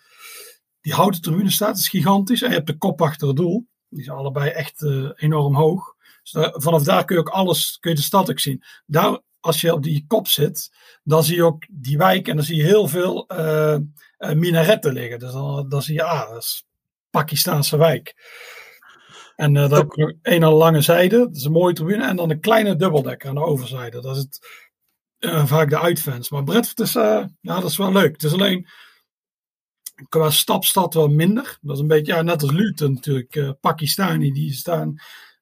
die houten tribune staat. Dat is gigantisch. En je hebt de kop achter het doel. Die zijn allebei echt uh, enorm hoog. Dus daar, vanaf daar kun je ook alles, kun je de stad ook zien. Daar, als je op die kop zit, dan zie je ook die wijk en dan zie je heel veel uh, uh, minaretten liggen. Dus dan, dan zie je, ah, dat is Pakistaanse wijk. En uh, dan heb een aan de lange zijde, dat is een mooie tribune. En dan een kleine dubbeldekker aan de overzijde. Dat is het, uh, vaak de uitfans. Maar Bradford is, uh, ja, dat is wel leuk. Het is alleen qua stapstad wel minder. Dat is een beetje, ja, net als Luton natuurlijk. Pakistani, die staan,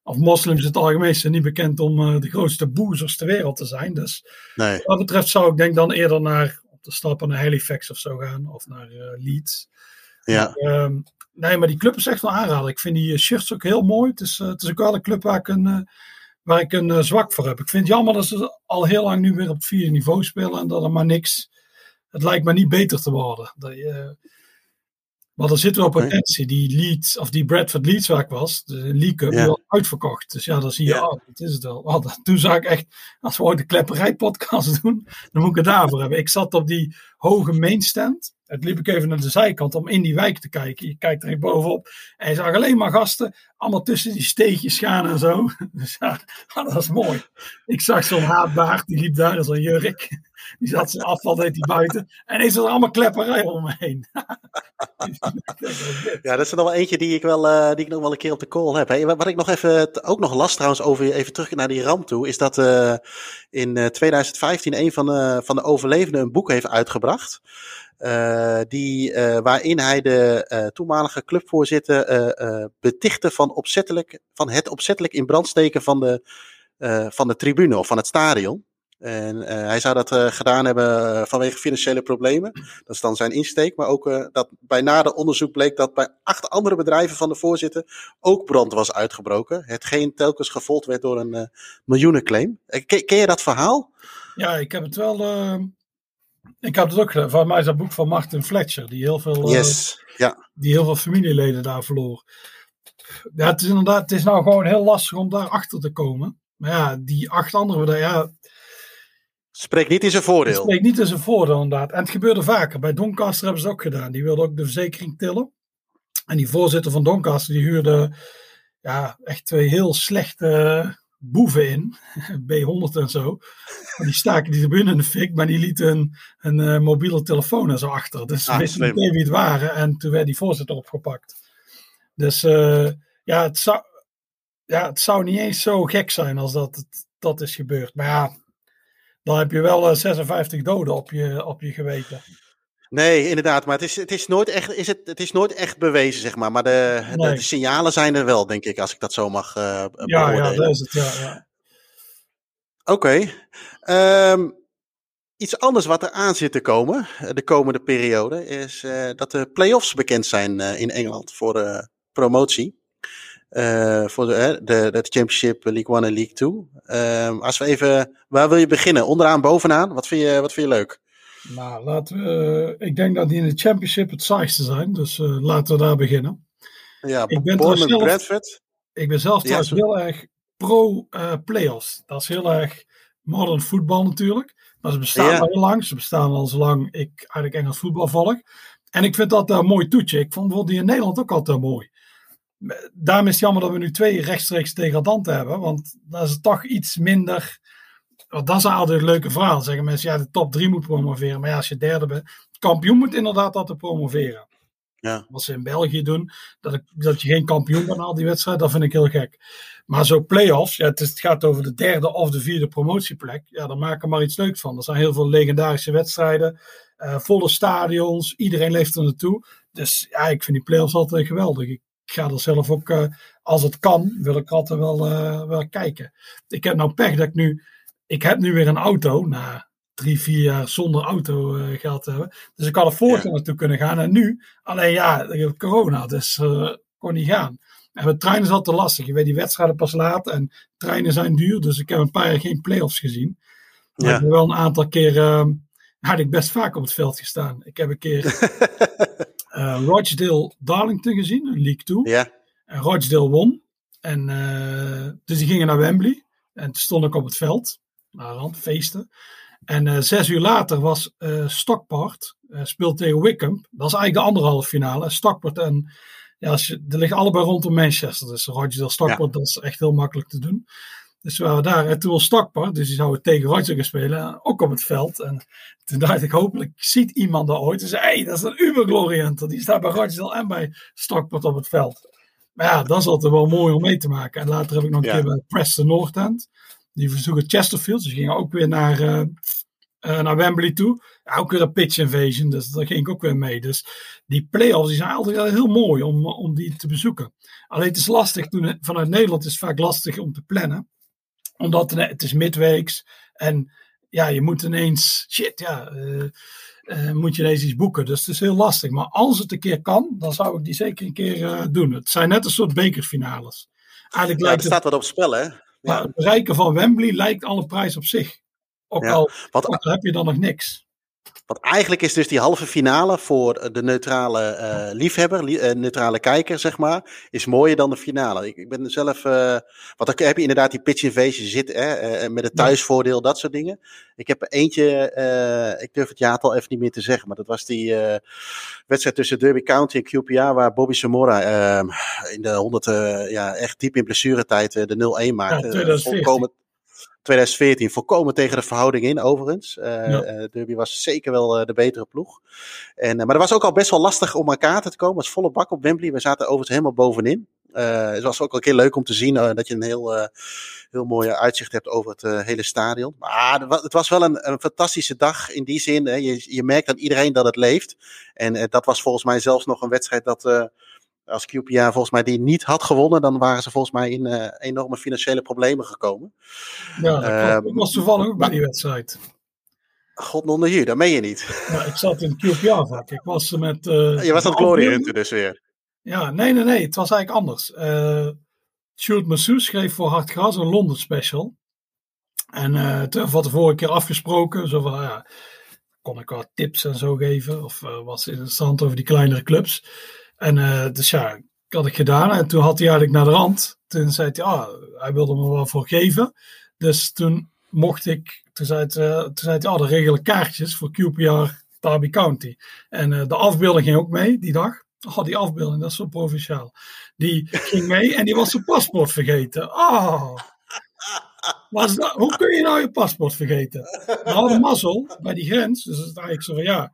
of moslims in het algemeen, zijn niet bekend om de grootste boezers ter wereld te zijn. Dus nee. wat dat betreft zou ik denk dan eerder naar, op de stappen naar Halifax of zo gaan. Of naar Leeds. Ja. Maar, um, nee, maar die club is echt wel aanraden. Ik vind die shirts ook heel mooi. Het is, het is ook wel een club waar ik een waar ik een zwak voor heb. Ik vind het jammer dat ze al heel lang nu weer op het vierde niveau spelen en dat er maar niks. Het lijkt me niet beter te worden. Dat je, maar er zit wel potentie. Die Leeds, of die Bradford Leeds waar ik was, de League Cup, ja. uitverkocht. Dus ja, dan zie je, ja. oh, dat is het wel. Oh, toen zag ik echt, als we ooit de klepperij podcast doen, dan moet ik het daarvoor hebben. Ik zat op die hoge mainstand. Het liep ik even naar de zijkant om in die wijk te kijken. Je kijkt er bovenop. En je zag alleen maar gasten. Allemaal tussen die steegjes gaan en zo. Dus ja, dat was mooi. Ik zag zo'n haatbaard. Die liep daar. zo'n jurk. Die zat zijn afval deed hij buiten. En is er allemaal klepperij om me heen. ja, dat is er nog wel eentje die ik, wel, uh, die ik nog wel een keer op de call heb. Hey, wat ik nog even, ook nog last trouwens over, even terug naar die ramp toe. Is dat uh, in uh, 2015 een van van de overlevenden een boek heeft uitgebracht. Uh, die, uh, waarin hij de uh, toenmalige clubvoorzitter betichtte van, opzettelijk, van het opzettelijk in brand steken van de, van de tribune of van het stadion. En hij zou dat gedaan hebben vanwege financiële problemen. Dat is dan zijn insteek. Maar ook dat bij nader onderzoek bleek dat bij acht andere bedrijven van de voorzitter ook brand was uitgebroken. Hetgeen telkens gevolgd werd door een miljoenenclaim. Ken, ken je dat verhaal? Ja, ik heb het wel ik heb het ook gedaan. Van mij is dat boek van Martin Fletcher, die heel veel, yes. uh, ja. die heel veel familieleden daar verloor. Ja, het is inderdaad, het is nou gewoon heel lastig om daar achter te komen. Maar ja, die acht anderen, ja. Spreekt niet in zijn voordeel. Spreekt niet in zijn voordeel, inderdaad. En het gebeurde vaker. Bij Doncaster hebben ze het ook gedaan. Die wilden ook de verzekering tillen. En die voorzitter van Doncaster, die huurde ja, echt twee heel slechte boeven in, B100 en zo. Maar die staken die tribune in de fik, maar die lieten een, een uh, mobiele telefoon en zo achter. Dus ze ah, wisten niet wie het waren en toen werd die voorzitter opgepakt. Dus uh, ja, het zou, ja, het zou niet eens zo gek zijn als dat dat is gebeurd. Maar ja, dan heb je wel uh, 56 doden op je, op je geweten. Nee, inderdaad. Maar het is, het is, nooit, echt, is het, het is nooit echt bewezen, zeg maar. Maar de, nee. de, de, signalen zijn er wel, denk ik, als ik dat zo mag uh, ja, beoordelen. Ja, dat is het, ja. ja. Oké. Okay. Um, iets anders wat er aan zit te komen de komende periode is uh, dat de play-offs bekend zijn uh, in Engeland voor de promotie. Uh, voor de, de, de Championship League 1 en League 2. Um, als we even, waar wil je beginnen? Onderaan, bovenaan? Wat vind je, wat vind je leuk? Nou, laten we. Ik denk dat die in de Championship het saaiste zijn, dus uh, laten we daar beginnen. Ja, ik ben zelf, Bradford. Ik ben zelf trouwens ja, heel erg pro uh, playoffs. Dat is heel erg modern voetbal natuurlijk. Maar ze bestaan ja. al heel lang. Ze bestaan al zolang ik eigenlijk Engels voetbal volg. En ik vind dat een mooi toetje. Ik vond bijvoorbeeld die in Nederland ook altijd mooi. Daarom is het jammer dat we nu twee rechtstreeks degradanten hebben. Want dat is toch iets minder want dat is altijd een leuke verhaal. Zeggen mensen, ja, de top 3 moet promoveren. Maar ja, als je derde bent, kampioen moet inderdaad altijd promoveren. Ja. Wat ze in België doen, dat, ik, dat je geen kampioen bent al die wedstrijd, dat vind ik heel gek. Maar zo play-offs, ja, het, is, het, gaat over de derde of de vierde promotieplek. Ja, dan maak er maar iets leuks van. Er zijn heel veel legendarische wedstrijden, uh, volle stadions, iedereen leeft er naartoe. Dus ja, ik vind die play-offs altijd geweldig. Ik ga er zelf ook, uh, als het kan, wil ik altijd wel, uh, wel kijken. Ik heb nou pech dat ik nu ik heb nu weer een auto na drie, vier jaar zonder auto uh, geld te hebben. Dus ik had er ja. naartoe kunnen gaan. En nu, alleen ja, corona, dus uh, kon niet gaan. En met treinen is altijd lastig. Je weet die wedstrijden pas laat en treinen zijn duur. Dus ik heb een paar jaar geen play-offs gezien. Maar ja. ik heb wel een aantal keer, uh, had ik best vaak op het veld gestaan. Ik heb een keer uh, Rochdale Darlington gezien, een League 2. Ja. En Rochdale won. En, dus die gingen naar Wembley. En toen stond ik op het veld naar rand, feesten. En zes uur later was Stockport, speelt tegen Wickham. Dat is eigenlijk de anderhalve finale. Stockport en, ja, als je, er liggen allebei rondom Manchester. Dus Rochdale Stockport, dat is echt heel makkelijk te doen. Dus we waren daar. En toen was Stockport, dus die zouden tegen gaan spelen, ook op het veld. En toen dacht ik, hopelijk ziet iemand dat ooit. En zei, hé, hey, dat is een Uber Die staat bij Roger en bij Stockport op het veld. Maar ja, dat is altijd wel mooi om mee te maken. En later heb ik nog een keer bij Preston North End. Die verzoeken Chesterfield. Dus gingen ook weer naar, uh, uh, naar Wembley toe. Ja, ook weer een pitch invasion. Dus daar ging ik ook weer mee. Dus die play-offs die zijn altijd heel mooi om, om die te bezoeken. Alleen het is lastig. Toen, vanuit Nederland is het vaak lastig om te plannen omdat het is midweeks en ja, je moet ineens, shit, ja, uh, uh, moet je ineens iets boeken. Dus het is heel lastig. Maar als het een keer kan, dan zou ik die zeker een keer uh, doen. Het zijn net een soort bekerfinales. Eigenlijk ja, lijkt er staat wat op spel, hè? Maar het bereiken van Wembley lijkt al een prijs op zich. Ook, al, wat, ook al heb je dan nog niks. Want eigenlijk is dus die halve finale voor de neutrale uh, liefhebber, li uh, neutrale kijker, zeg maar, is mooier dan de finale. Ik, ik ben zelf, uh, want dan heb je inderdaad die pitch invasion zitten, hè, met het thuisvoordeel, dat soort dingen. Ik heb eentje, ik durf het jaartal even niet meer te zeggen, maar dat was die wedstrijd tussen Derby County en QPR, waar Bobby Samora ehm, in de 100, ja, echt diep in blessuretijd de 0-1 maakte. Ja, 2014 volkomen tegen de verhouding in, overigens. Uh, ja. uh, Derby was zeker wel uh, de betere ploeg. En, maar het was ook al best wel lastig om aan kaarten te komen. Het was volle bak op Wembley. We zaten overigens helemaal bovenin. het was ook een keer leuk om te zien dat je een heel, heel mooi uitzicht hebt over het hele stadion. Maar het was wel een, een fantastische dag in die zin. Hè. Je, je merkt aan iedereen dat het leeft. En dat was volgens mij zelfs nog een wedstrijd dat als QPR volgens mij die niet had gewonnen, dan waren ze volgens mij in uh, enorme financiële problemen gekomen. Ja, dat uh, was toevallig ook bij die wedstrijd. God onder hier, dat meen je niet. Ja, ik zat in het QPR-vak. Ik was met... Uh, je was aan het Glory Hunter dus weer. Ja, nee, nee, nee. Het was eigenlijk anders. Uh, Sjoerd schreef voor Hard Gras een Londen special. En uh, toen had de vorige keer afgesproken. Zo van, ja, kon ik wat tips en zo geven. Of was interessant over die kleinere clubs. En uh, dus ja, had ik gedaan. En toen had hij eigenlijk naar de rand. Toen zei hij, ah, hij wilde me wel voor geven. Dus toen mocht ik, toen zei, het, uh, toen zei hij, ah, de regelen kaartjes voor QPR Derby County. En uh, de afbeelding ging ook mee die dag. Oh, die afbeelding, dat is zo provinciaal. Die ging mee en die was zijn paspoort vergeten. Ah. Hoe kun je nou je paspoort vergeten? We mazzel bij die grens. Dus dat is eigenlijk zo van ja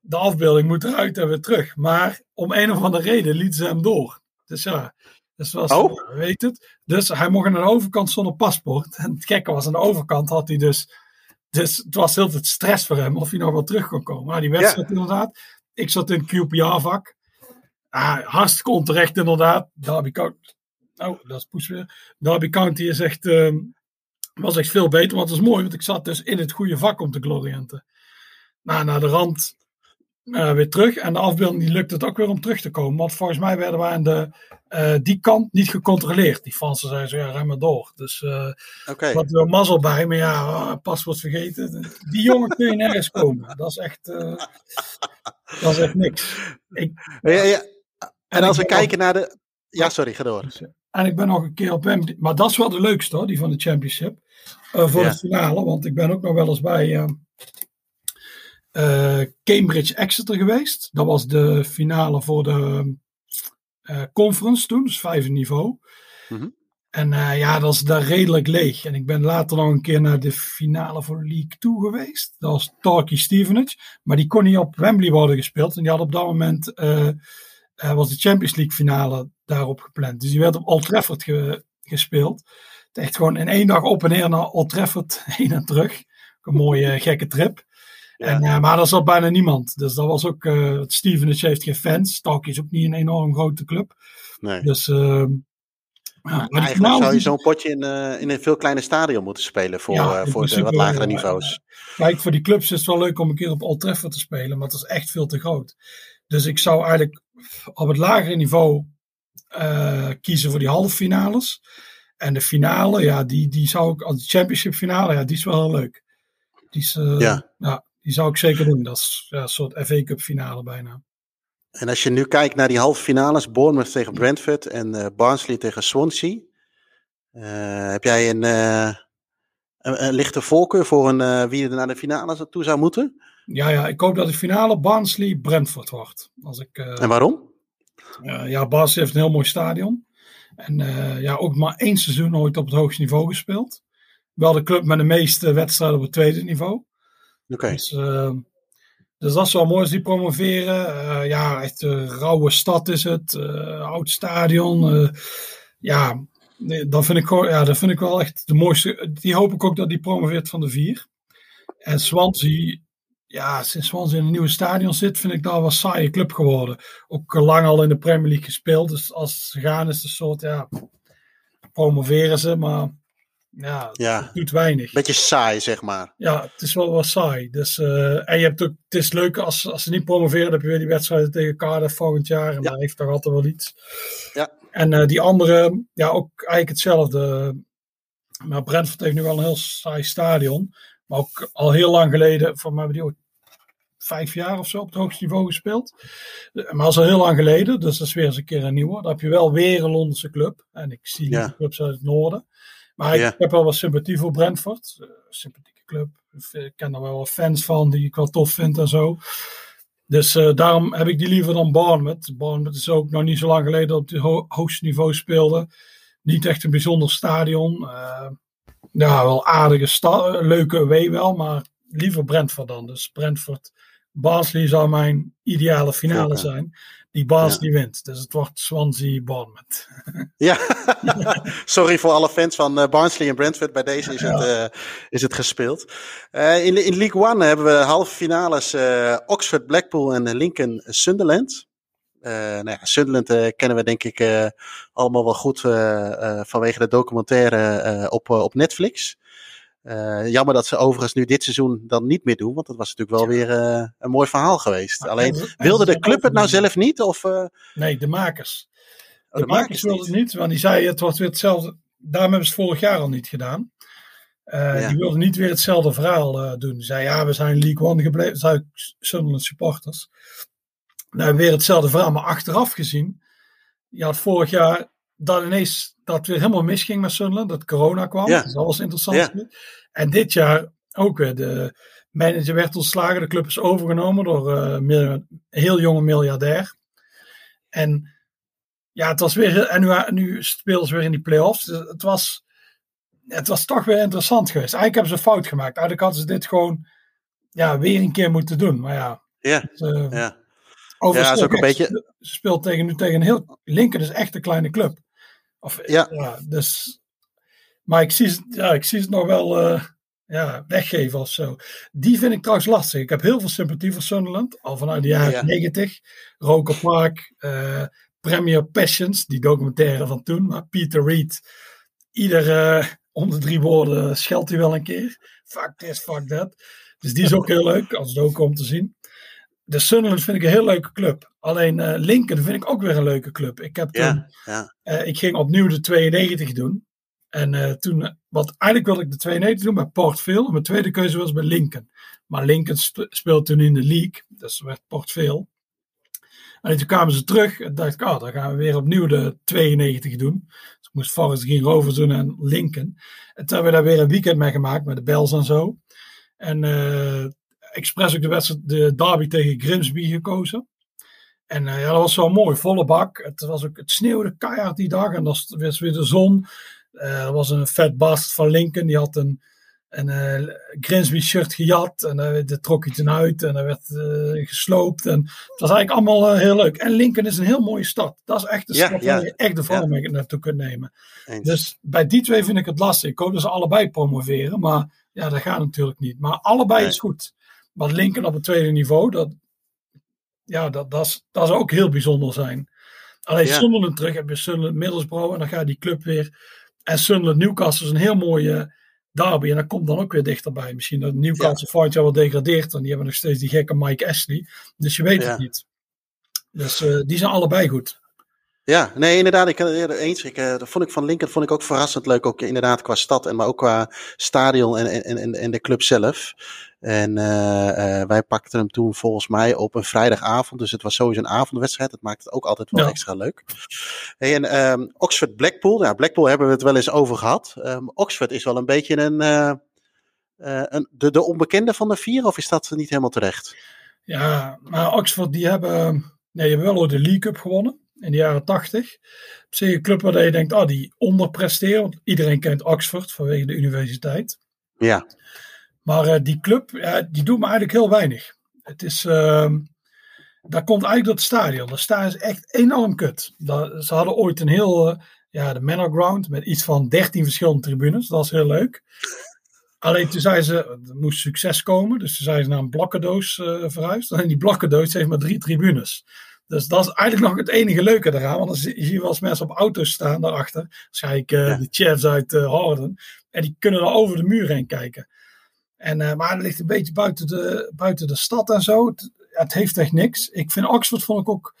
de afbeelding moet eruit en weer terug. Maar om een of andere reden liet ze hem door. Dus ja, dus was, oh. weet het. Dus hij mocht aan de overkant zonder paspoort. En het gekke was, aan de overkant had hij dus... Dus het was heel veel stress voor hem of hij nog wel terug kon komen. Maar die wedstrijd ja. inderdaad. Ik zat in het QPR-vak. Ah, hartstikke onterecht inderdaad. Derby County... Oh, dat is poes weer. Derby County is echt, uh, was echt veel beter. Want het is mooi, want ik zat dus in het goede vak om te gloriënten. Nou, naar de rand uh, weer terug. En de afbeelding die lukt het ook weer om terug te komen. Want volgens mij werden we aan de, uh, die kant niet gecontroleerd. Die Fransen zeiden zo, ja, rem maar door. Dus uh, okay. wat er mazzel bij. Maar ja, paswoord vergeten. Die jongen kun je nergens komen. Dat is echt, dat is echt niks. Ik, ja, ja. En, en als we kijken naar de... Ja, sorry, ga door. En ik ben nog een keer op hem. Maar dat is wel de leukste hoor, die van de Championship. voor ja. de finale. Want ik ben ook nog wel eens bij uh, Cambridge Exeter geweest. Dat was de finale voor de uh, conference toen, dus vijfde niveau. Mm -hmm. En uh, ja, dat is daar redelijk leeg. En ik ben later nog een keer naar de finale voor League 2 geweest. Dat was Torquay Stevenage. Maar die kon niet op Wembley worden gespeeld. En die had op dat moment, was de Champions League finale daarop gepland. Dus die werd op Old Trafford ge gespeeld. Echt gewoon in één dag op en neer naar Old Trafford, heen en terug. Een mooie gekke trip. En, uh, maar er zat bijna niemand. Dus dat was ook. Uh, Stevenage heeft geen fans. Stalk is ook niet een enorm grote club. Nee. Dus. Uh, ja, eigenlijk zou je zo'n potje in, uh, in een veel kleiner stadion moeten spelen voor, ja, voor de wat lagere niveaus. Kijk, voor die clubs is het wel leuk om een keer op Old Trafford te spelen, maar het is echt veel te groot. Dus ik zou eigenlijk op het lagere niveau uh, kiezen voor die halve finales. En de finale, ja, die, die zou ik, als championship finale, ja, die is wel heel leuk. Die is, uh, ja. ja. Die zou ik zeker doen. Dat is ja, een soort FA Cup finale bijna. En als je nu kijkt naar die halve finales, Bournemouth tegen Brentford en uh, Barnsley tegen Swansea. Uh, heb jij een, uh, Uh, ligt de voorkeur voor een, wie er naar de finale toe zou moeten? Ja, ja, ik hoop dat de finale Barnsley-Brentford wordt. Als ik, en waarom? ja, Barnsley heeft een heel mooi stadion. En ja, ook maar één seizoen ooit op het hoogste niveau gespeeld. Wel de club met de meeste wedstrijden op het tweede niveau. Dus, uh, dus, dat is wel mooi als die promoveren. Uh, ja, echt een rauwe stad is het. Uh, oud stadion. ja, dat vind, ik, ja, vind ik wel echt de mooiste. Die hoop ik ook dat die promoveert van de vier. En Swansea, ja, sinds Swansea in een nieuwe stadion zit, vind ik dat wel saaie club geworden. Ook lang al in de Premier League gespeeld. Dus als ze gaan is het een soort, ja, promoveren ze. Maar ja, ja. Het doet weinig. Beetje saai, zeg maar. Ja, het is wel wat saai. Dus, uh, en je hebt ook, het is leuk als, als ze niet promoveren, heb je weer die wedstrijden tegen Cardiff volgend jaar. En ja. daar heeft toch altijd wel iets. Ja. En uh, die andere, ja, ook eigenlijk hetzelfde. Maar Brentford heeft nu wel een heel saai stadion. Maar ook al heel lang geleden, voor mij hebben die ook vijf jaar of zo op het hoogste niveau gespeeld. Maar dat is al heel lang geleden, dus dat is weer eens een keer een nieuwe. Dan heb je wel weer een Londense club. En ik zie ja. clubs uit het noorden. Maar ik heb wel wat sympathie voor Brentford. Uh, sympathieke club. Ik ken er wel wat fans van die ik wel tof vind en zo. Dus uh, daarom heb ik die liever dan Bournemouth. Bournemouth is ook nog niet zo lang geleden op het ho hoogste niveau speelde. Niet echt een bijzonder stadion. Uh, ja, wel aardige stad, leuke way wel, maar liever Brentford dan. Dus Brentford, Barnsley zou mijn ideale finale zijn die die wint. Dus het wordt Swansea Bournemouth. ja, sorry voor alle fans van uh, Barnsley en Brentford. Bij deze is, het, uh, is het gespeeld. Uh, in, in League One hebben we halve finales Oxford, Blackpool en Lincoln Sunderland. nou ja, Sunderland kennen we denk ik allemaal wel goed vanwege de documentaire op, op Netflix. Uh, jammer dat ze overigens nu dit seizoen dan niet meer doen, want dat was natuurlijk wel weer uh, een mooi verhaal geweest. Alleen, wilde de club het nou zelf niet? Of, uh... Nee, de makers. Oh, de, de, makers, wilden het niet, want die zeiden het wordt weer hetzelfde. Daarom hebben ze het vorig jaar al niet gedaan. Ja. Die wilden niet weer hetzelfde verhaal doen. Die zeiden ja, we zijn League One gebleven, zijn Sunderland supporters. Nou, weer hetzelfde verhaal, maar achteraf gezien. Je had vorig jaar dat ineens dat weer helemaal misging met Sunderland, dat corona kwam. Ja. Dat was interessant. Ja. En dit jaar ook weer. De manager werd ontslagen, de club is overgenomen door uh, een heel jonge miljardair. En ja, het was weer. En nu, nu speelden ze weer in die play-offs. Dus het was, het was toch weer interessant geweest. Eigenlijk hebben ze fout gemaakt. Eigenlijk hadden ze dit gewoon ja, weer een keer moeten doen. Maar ja. Ja. Het, uh, ja. ja, is ook een beetje. Ze speelt tegen, nu tegen een heel. Linker is echt een kleine club. Of, ja. ja. dus, maar ik zie, ja, ik zie het nog wel uh, ja, weggeven of zo. Die vind ik trouwens lastig. Ik heb heel veel sympathie voor Sunderland. Al vanuit de jaren ja. 90. Roker Park, uh, Premier Passions, die documentaire van toen. Maar Peter Reed, iedere uh, om de drie woorden scheldt hij wel een keer. Fuck this, fuck that. Dus die is ook heel leuk, als het ook om te zien de Sunderland vind ik een heel leuke club. Alleen uh, Lincoln vind ik ook weer een leuke club. Ik, heb toen, ja. Uh, ik ging opnieuw de 92 doen. En uh, toen, wat eigenlijk wilde ik de 92 doen bij Port Vale. Mijn tweede keuze was bij Lincoln. Maar Lincoln sp speelde toen in de league. Dus werd Port Vale. En toen kwamen ze terug. En dacht ik, oh, dan gaan we weer opnieuw de 92 doen. Dus ik moest Forest Green Rovers doen en Lincoln. En toen hebben we daar weer een weekend mee gemaakt met de Bells en zo. En expres ook de wedstrijd, de derby tegen Grimsby gekozen. En uh, ja, dat was wel mooi, volle bak. Het, was ook, het sneeuwde keihard die dag en dat was weer de zon. Uh, er was een vet bast van Lincoln, die had een, een uh, Grimsby shirt gejat en daar uh, trok hij toen uit en hij werd gesloopt. En het was eigenlijk allemaal heel leuk. En Lincoln is een heel mooie stad. Dat is echt de stad ja, waar je echt de vrouw ja. naartoe kunt nemen. Eens. Dus bij die twee vind ik het lastig. Ik hoop dat ze allebei promoveren, maar ja, dat gaat natuurlijk niet. Maar allebei nee. is goed. Maar Lincoln op het tweede niveau, dat, ja, dat, dat, is, dat zou ook heel bijzonder zijn. Alleen ja. Sunderland terug heb je Sunderland Middlesbrough en dan gaat die club weer. En Sunderland Newcastle is een heel mooie derby en dat komt dan ook weer dichterbij. Misschien dat Newcastle ja. volgend jaar wel degradeert en die hebben nog steeds die gekke Mike Ashley. Dus je weet ja. het niet. Dus uh, die zijn allebei goed. Ja, nee, inderdaad. Ik eens. Ik, uh, dat vond ik van Lincoln vond ik ook verrassend leuk. Ook inderdaad qua stad en maar ook qua stadion en, en, en, en de club zelf. En uh, uh, wij pakten hem toen volgens mij op een vrijdagavond. Dus het was sowieso een avondwedstrijd. Dat maakt het ook altijd wel ja. extra leuk. Hey, en um, Oxford Blackpool. Ja, Blackpool hebben we het wel eens over gehad. Um, Oxford is wel een beetje een een, de, de onbekende van de vier, of is dat niet helemaal terecht? Ja, maar Oxford die hebben, nee, die hebben wel de League Cup gewonnen in de jaren tachtig. Op zich een club waar je denkt, ah, die onderpresteren. Want iedereen kent Oxford vanwege de universiteit. Ja. Maar uh, die club, die doet me eigenlijk heel weinig. Het is, uh, dat komt eigenlijk door het stadion. Dat stadion is echt enorm kut. Dat, ze hadden ooit een heel, uh, ja, de Manor Ground met iets van 13 verschillende tribunes. Dat was heel leuk. Alleen toen zeiden ze, er moest succes komen. Dus toen zijn ze naar een blokkendoos uh, verhuisd. En die blokkendoos heeft maar drie tribunes. Dus dat is eigenlijk nog het enige leuke eraan. Want dan zie je wel eens mensen op auto's staan daarachter. Waarschijnlijk uh, ja. de chefs uit uh, Harden. En die kunnen dan over de muur heen kijken. En, uh, maar het ligt een beetje buiten de, buiten de stad en zo. Het, het, heeft echt niks. Ik vind Oxford vond ik ook...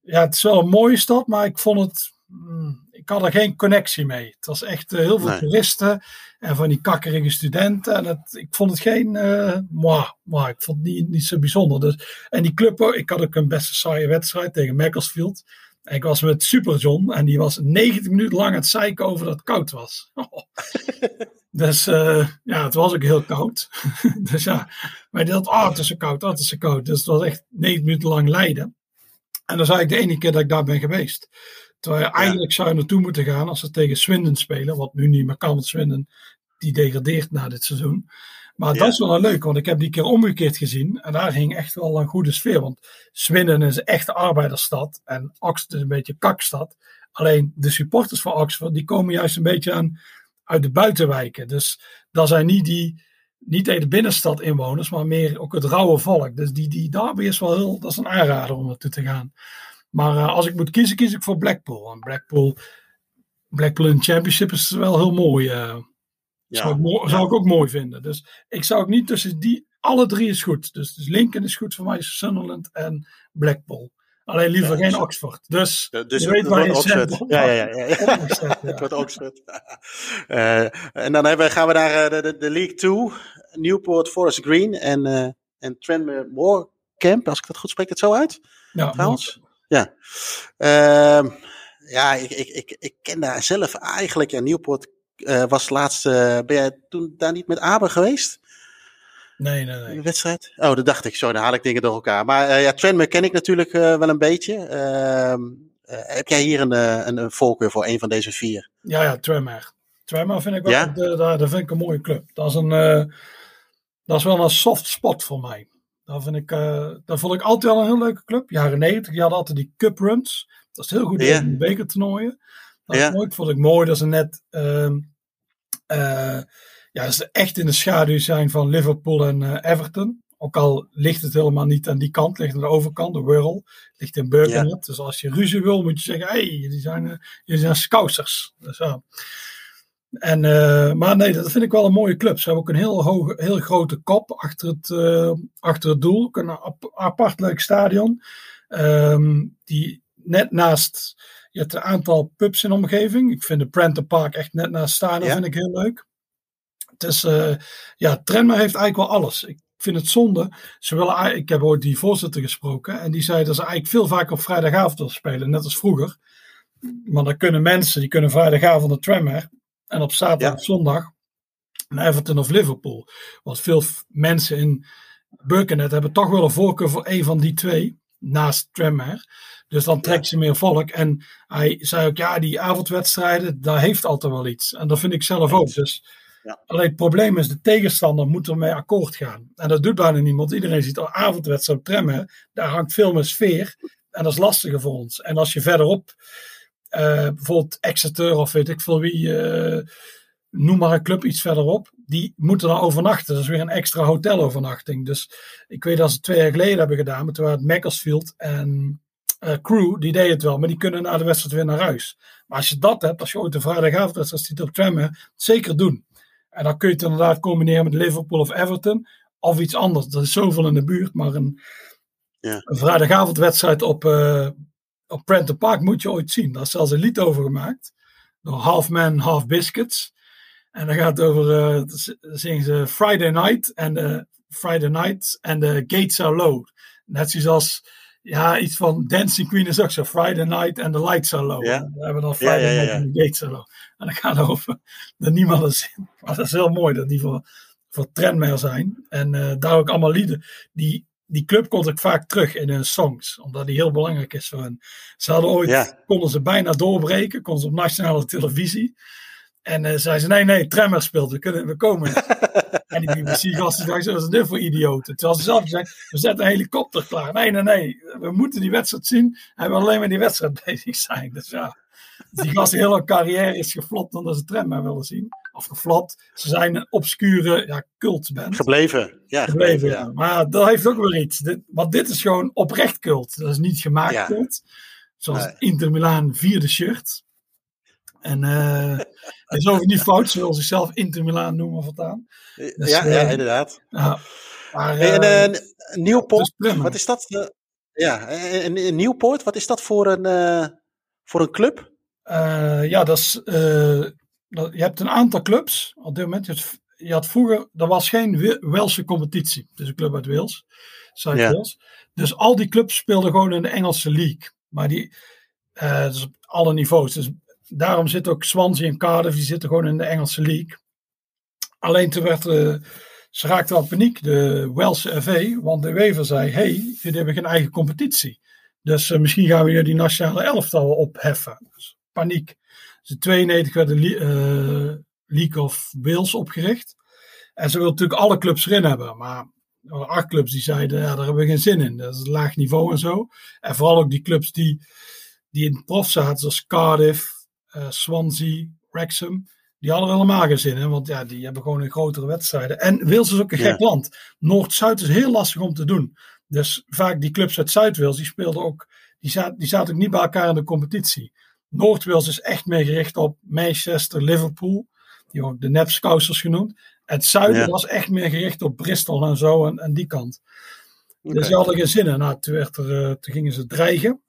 Ja, het is wel een mooie stad, maar ik vond het... Mm, ik had er geen connectie mee. Het was echt heel veel nee. toeristen en van die kakkerige studenten. En het, ik vond het geen, uh, moi, moi, ik vond het niet, niet zo bijzonder. Dus, en die club, ik had ook een beste saaie wedstrijd tegen Macclesfield. Ik was met Super John en die was 90 minuten lang aan het zeiken over dat het koud was. dus uh, ja, het was ook heel koud. dus ja, maar die dacht, oh het is zo koud, oh het is zo koud. Dus het was echt 90 minuten lang lijden. En dat is eigenlijk de enige keer dat ik daar ben geweest. Terwijl je eigenlijk zou je naartoe moeten gaan als ze tegen Swindon spelen. Wat nu niet meer kan, want Swindon die degradeert na dit seizoen. Maar ja. dat is wel een leuk, want ik heb die keer omgekeerd gezien. En daar hing echt wel een goede sfeer. Want Swindon is een echte arbeidersstad. En Oxford is een beetje kakstad. Alleen de supporters van Oxford, die komen juist een beetje aan, uit de buitenwijken. Dus dat zijn niet die, niet de binnenstad inwoners, maar meer ook het rauwe volk. Dus die, die derby is wel heel, dat is een aanrader om naartoe te gaan. Maar uh, als ik moet kiezen, kies ik voor Blackpool. Want Blackpool, Blackpool in Championship is wel heel mooi. Uh, ja. zou, ik zou ik ook mooi vinden. Dus ik zou ook niet tussen die, alle drie is goed. Dus, dus Lincoln is goed voor mij, Sunderland en Blackpool. Alleen liever ja, geen Oxford. Dus, dus je weet waar je Oxford. Ja, ja, ja. ja. het wordt Oxford. uh, en dan hebben, gaan we naar de, de, de League 2. Newport Forest Green en, uh, en Tranmere Moor Camp. Als ik dat goed spreek, het zo uit? Ja, trouwens. Ja. Uh, ja, ik, ik, ik, ik ken daar zelf eigenlijk. Ja, Newport uh, was laatst. Uh, ben jij toen daar niet met Aber geweest? Nee, nee, nee. De wedstrijd? Oh, dat dacht ik. Zo, dan haal ik dingen door elkaar. Maar uh, ja, Tranmere ken ik natuurlijk wel een beetje. Ehm, heb jij hier een, een, een voorkeur voor een van deze vier? Ja, ja, Tranmere. Tranmere vind ik wel. Ja? De, vind ik een mooie club. Dat is, een, dat is wel een soft spot voor mij. Dat, vind ik, dat vond ik altijd wel een heel leuke club. Jaren 90, die hadden altijd die cup runs. Dat is heel goed Ja. in de bekertoernooien. Dat Ja. is mooi. vond ik mooi dat ze net ehm, eh, ja, dat ze echt in de schaduw zijn van Liverpool en eh, Everton. Ook al ligt het helemaal niet aan die kant, ligt aan de overkant, de Wirral, ligt in Birkenhead. Dus als je ruzie wil, moet je zeggen, hé, hey, jullie zijn, uh, jullie zijn scousers. Dus. En, uh, maar nee, dat vind ik wel een mooie club. Ze hebben ook een heel, hoge, heel grote kop achter het, achter het doel. Ook een ap apart leuk stadion. Um, die net naast, je hebt een aantal pubs in de omgeving. Ik vind de Prenter Park echt net naast stadion, Ja. vind ik heel leuk. Het is, uh, ja, Trenma heeft eigenlijk wel alles. Ik vind het zonde. Ze willen, ik heb ooit die voorzitter gesproken en die zei dat ze eigenlijk veel vaker op vrijdagavond willen spelen, net als vroeger. Maar dan kunnen mensen, die kunnen vrijdagavond naar Tranmere en op zaterdag Ja. of zondag naar Everton of Liverpool. Want veel mensen in Birkenhead hebben toch wel een voorkeur voor een van die twee, naast Tranmere. Dus dan trekt ze meer volk. En hij zei ook, ja, die avondwedstrijden, daar heeft altijd wel iets. En dat vind ik zelf ook. Dus Ja. alleen het probleem is, de tegenstander moet ermee akkoord gaan. En dat doet bijna niemand. Iedereen ziet al avondwedstrijd op Tranmere. Daar hangt veel meer sfeer. En dat is lastiger voor ons. En als je verderop, eh, bijvoorbeeld Exeter of weet ik veel wie, eh, noem maar een club iets verderop, die moeten dan overnachten. Dat is weer een extra hotelovernachting. Dus ik weet dat ze twee jaar geleden hebben gedaan, maar toen waren het Macclesfield en eh, Crew, die deden het wel, maar die kunnen na de wedstrijd weer naar huis. Maar als je dat hebt, als je ooit een vrijdagavondwedstrijd ziet op Tranmere, zeker doen. En dan kun je het inderdaad combineren met Liverpool of Everton, of iets anders. Er is zoveel in de buurt, maar een, Ja. een vrijdagavondwedstrijd op, eh op Prenton Park moet je ooit zien. Daar is zelfs een lied over gemaakt, door Half Man, Half Biscuits. En dan gaat het over, eh, zingen ze Friday Night en Friday Night en de Gates are low. Net zoals, ja, iets van Dancing Queen is ook zo. Friday Night en the lights are low. We hebben dan Friday Night en the Gates are low. En dan gaat het over dat niemand ziet. Maar dat is heel mooi dat die voor voor Trendmail zijn. En daar ook allemaal lieden. Die, die club komt ik vaak terug in hun songs. Omdat die heel belangrijk is voor hen. Ze hadden ooit, konden ze bijna doorbreken. Konden ze op nationale televisie. En uh, zei ze, nee, nee, Tremmer speelt, we, kunnen, we komen. en die BBC-gasten dachten, wat is dit voor idioten? Terwijl ze zelf zeiden, we zetten een helikopter klaar. Nee, nee, nee, we moeten die wedstrijd zien en we alleen maar die wedstrijd bezig zijn. Dus ja, die gasten hele carrière is geflopt omdat ze Tremmer willen zien. Of geflopt. Ze zijn een obscure ja, cultband. Gebleven, ja. Gebleven, ja. Maar dat heeft ook weer iets. Dit, want dit is gewoon oprecht cult. Dat is niet gemaakt ja. cult. Zoals Inter Milaan vierde shirt. En uh, is ook niet fout, ze wil zichzelf Inter Milaan noemen voortaan. Dus, ja, ja, eh, inderdaad. Ja, maar, en uh, Nieuwpoort, wat is dat? ja, een, Nieuwpoort, wat is dat voor een, voor een club? ja, dat is, dat, je hebt een aantal clubs op dit moment. Je had, je had vroeger, er was geen Welse competitie. Dus een club uit Wales, Zuid-Wales. Dus al die clubs speelden gewoon in de Engelse league. Maar die, dus op alle niveaus. Dus daarom zit ook Swansea en Cardiff, die zitten gewoon in de Engelse league. Alleen toen werd, uh, ze raakten wel paniek, de Welse FA, want de Wever zei, hey, jullie hebben geen eigen competitie. Dus uh, misschien gaan we hier die nationale elftal opheffen. Dus paniek. Dus in 92 werd de League of Wales opgericht. En ze wilden natuurlijk alle clubs erin hebben, maar acht clubs die zeiden, ja, daar hebben we geen zin in. Dat is laag niveau en zo. En vooral ook die clubs die, die in prof zaten, zoals Cardiff, Swansea, Wrexham. Die hadden er helemaal geen zin in, want ja, die hebben gewoon een grotere wedstrijden. En Wales is ook een gek land. Noord-Zuid is heel lastig om te doen. Dus vaak die clubs uit Zuid-Wales, die speelden ook, die zaten, die zaten ook niet bij elkaar in de competitie. Noord-Wales is echt meer gericht op Manchester, Liverpool, die ook de Nepscousers genoemd. Het zuiden was echt meer gericht op Bristol en zo en, en die kant. Dus die hadden geen zin in. Nou, toen, werd er, uh, toen gingen ze dreigen.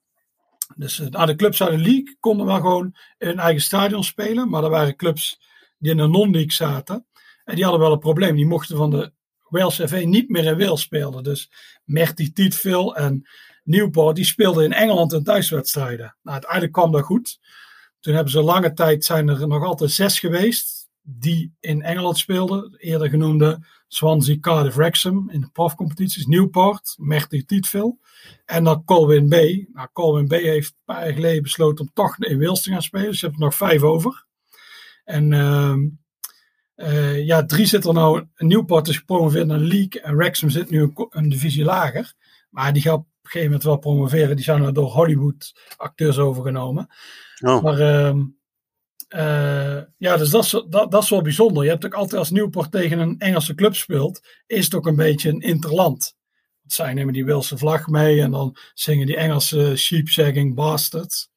Dus uh, de clubs uit de league konden wel gewoon in hun eigen stadion spelen. Maar er waren clubs die in de non-league zaten. En die hadden wel een probleem. Die mochten van de Wales FA niet meer in Wales spelen. Dus Merty Tietville en Newport, die speelden in Engeland hun thuiswedstrijden. Nou, uiteindelijk kwam dat goed. Toen hebben ze lange tijd, zijn er nog altijd zes geweest die in Engeland speelden. Eerder genoemde Swansea, Cardiff, Wrexham in de profcompetities. Newport, Merty Tietville. En dan Colwyn Bay. Nou, Colwyn Bay heeft een paar jaar geleden besloten om toch in Wales te gaan spelen. Dus je hebt er nog vijf over. En uh, ja, drie zit er nou. Newport is gepromoveerd naar League. En Wrexham zit nu een, een, divisie lager. Maar die gaat op een gegeven moment wel promoveren. Die zijn er door Hollywood acteurs overgenomen. Oh. Maar uh, ja, dus dat is, dat, dat is wel bijzonder. Je hebt ook altijd als Newport tegen een Engelse club speelt, is het ook een beetje een interland zij nemen die Wilse vlag mee en dan zingen die Engelse sheepsagging bastards.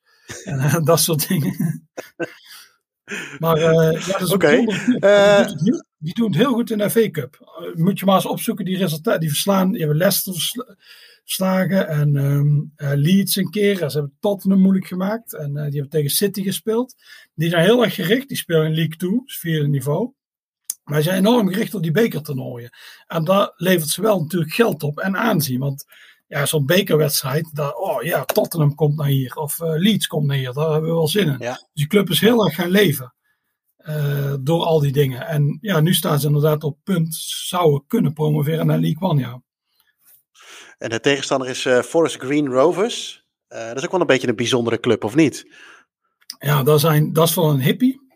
En uh, dat soort dingen. maar uh, ja, dat okay. uh, die, doen het heel goed in de FA Cup. moet je maar eens opzoeken, die resultaten. Die verslaan, die hebben Leicester verslagen en um, Leeds een keer. Ze hebben Tottenham moeilijk gemaakt en die hebben tegen City gespeeld. Die zijn heel erg gericht, die spelen in League 2, dus vierde niveau. Maar zijn enorm gericht op die bekertoernooien. En dat levert ze wel natuurlijk geld op en aanzien. Want ja, zo'n bekerwedstrijd, dat, oh ja, Tottenham komt naar hier. Of uh, Leeds komt naar hier. Daar hebben we wel zin in. Dus die club is heel erg gaan leven. Door al die dingen. En ja, nu staan ze inderdaad op punt. Zouden kunnen promoveren naar League One, ja. En de tegenstander is uh, Forest Green Rovers. dat is ook wel een beetje een bijzondere club, of niet? Ja, dat, zijn, dat is wel een hippie.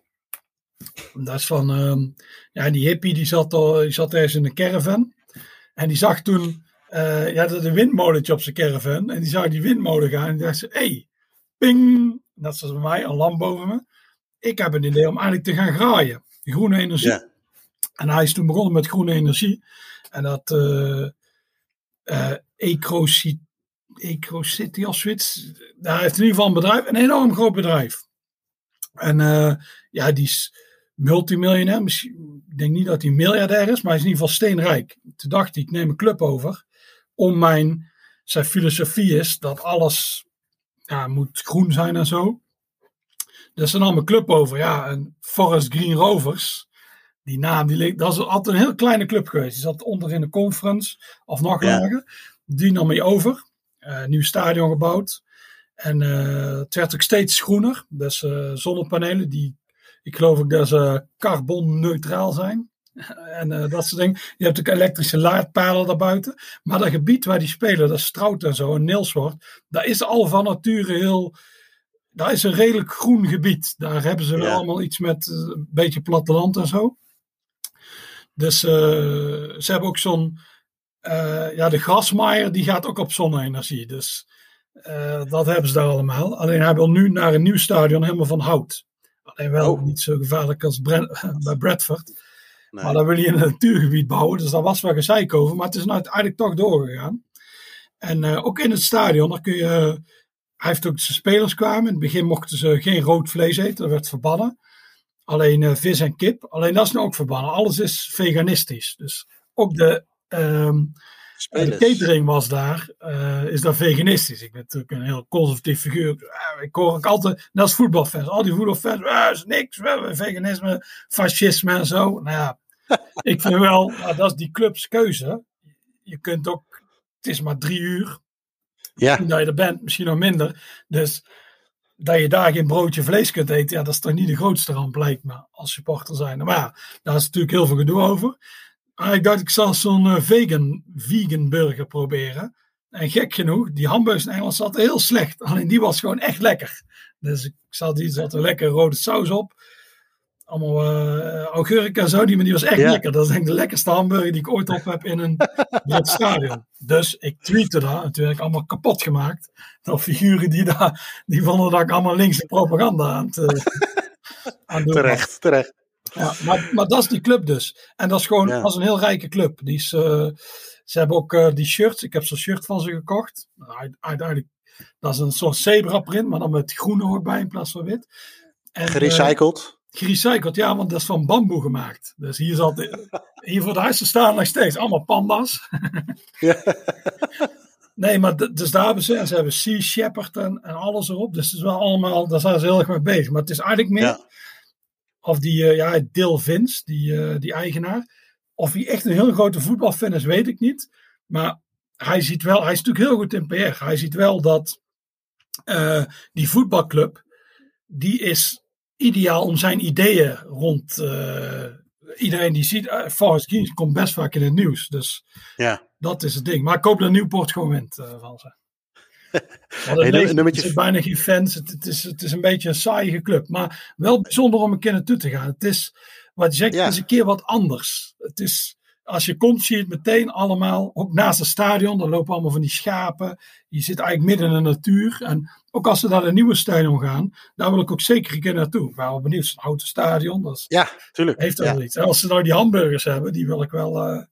Dat is van, uh, ja, die hippie die zat, al, die zat ergens in een caravan. En die zag toen, uh, ja, dat een windmolentje op zijn caravan. En die zag die windmolen gaan. En die dacht ze, hé, hey, ping. Dat is bij mij, een lamp boven me. Ik heb een idee om eigenlijk te gaan graaien. Groene energie. Ja. En hij is toen begonnen met groene energie. En dat uh, uh, EcoCity, EcoCity of zoiets. Daar heeft in ieder geval een bedrijf, een enorm groot bedrijf. En uh, ja, die is multimiljonair. Misschien, ik denk niet dat hij miljardair is, maar hij is in ieder geval steenrijk. Toen dacht hij, ik neem een club over. Om mijn, zijn filosofie is dat alles ja, moet groen zijn en zo. Dus ze nam een club over. Ja, een Forest Green Rovers. Die naam, die leek, dat is altijd een heel kleine club geweest. Die zat onder in de conference, of nog lager. Die nam hij over. Uh, nieuw stadion gebouwd. En uh, het werd ook steeds groener. Dus uh, zonnepanelen die ik geloof ook dat ze carbonneutraal zijn. En dat soort dingen. Je hebt ook elektrische laadpalen daarbuiten. Maar dat gebied waar die spelen, dat is Strout en zo en Nilswoord, daar is al van nature heel. Daar is een redelijk groen gebied. Daar hebben ze wel allemaal iets met een beetje platteland en zo. Dus uh, ze hebben ook zo'n. ja, de grasmaaier die gaat ook op zonne-energie. Dus dat hebben ze daar allemaal. Alleen hij wil nu naar een nieuw stadion helemaal van hout. Alleen wel oh. niet zo gevaarlijk als bij Bradford. Maar dan wil je een natuurgebied bouwen, dus daar was wel gezeik over. Maar het is nou uiteindelijk toch doorgegaan. En uh, ook in het stadion, daar kun je. hij heeft ook zijn spelers kwamen. In het begin mochten ze geen rood vlees eten, dat werd verbannen. Alleen uh, vis en kip. Alleen dat is nu ook verbannen. Alles is veganistisch. Dus ook de, um, de catering was daar, uh, is daar veganistisch. Ik ben natuurlijk een heel conservatief figuur. ik hoor ook altijd, net als voetbalfans, al die voetbalfans, is niks, veganisme, fascisme en zo. Nou ja, ik vind wel, dat is die clubs keuze. Je kunt ook, het is maar drie uur. Ja. Dat je er bent, misschien nog minder. Dus dat je daar geen broodje vlees kunt eten, ja, dat is toch niet de grootste ramp, lijkt me, als supporter zijn. Maar ja, daar is natuurlijk heel veel gedoe over. Maar ik dacht, ik zal zo'n uh, vegan, vegan burger proberen. En gek genoeg, die hamburgers in Engeland zaten heel slecht. Alleen die was gewoon echt lekker. Dus ik zat die zat er lekker rode saus op allemaal uh, augurk en zo. Die, maar die was echt lekker. Dat is denk ik de lekkerste hamburger die ik ooit op heb in een, stadion. Dus ik tweette daar. En toen heb ik allemaal kapot gemaakt. Dat figuren die daar, die vonden dat ik allemaal linkse propaganda aan het, uh, aan doen Terecht, terecht. Ja, maar, maar dat is die club dus. En dat is gewoon als een heel rijke club. Die is, uh, ze hebben ook die shirts. Ik heb zo'n shirt van ze gekocht. Uiteindelijk, dat is een soort zebra print, maar dan met groene hoort bij in plaats van wit. En, Gerecycled? Gerecycled, ja, want dat is van bamboe gemaakt. Dus hier, zat, hier voor de huizen staan nog steeds allemaal panda's. ja. Nee, maar dus daar hebben ze, en ze hebben Sea Shepherd en, en alles erop. Dus het is wel allemaal, daar zijn ze heel erg mee bezig. Maar het is eigenlijk meer, of die, uh, ja, Dil Vince, die, uh, die eigenaar, of hij echt een heel grote voetbalfan is, weet ik niet. Maar hij ziet wel, hij is natuurlijk heel goed in PR. Hij ziet wel dat uh, die voetbalclub, die is ideaal om zijn ideeën rond. Uh, iedereen die ziet, uh, Forrest Gump komt best vaak in het nieuws. Dus ja. dat is het ding. Maar ik hoop dat Nieuwpoort gewoon wint uh, van ze. hey, er zit bijna geen fans. Het, het, is, het is een beetje een saaie club. Maar wel bijzonder om een keer naartoe te gaan. Het is, wat je zegt, het is een keer wat anders. Het is, als je komt, zie je het meteen allemaal. Ook naast het stadion, daar lopen allemaal van die schapen. Je zit eigenlijk midden in de natuur. En ook als ze naar een nieuwe stadion gaan, daar wil ik ook zeker een keer naartoe. Ik ben wel benieuwd, een oude stadion. Dat is, ja, tuurlijk. Heeft er wel iets. En als ze nou die hamburgers hebben, die wil ik wel, uh,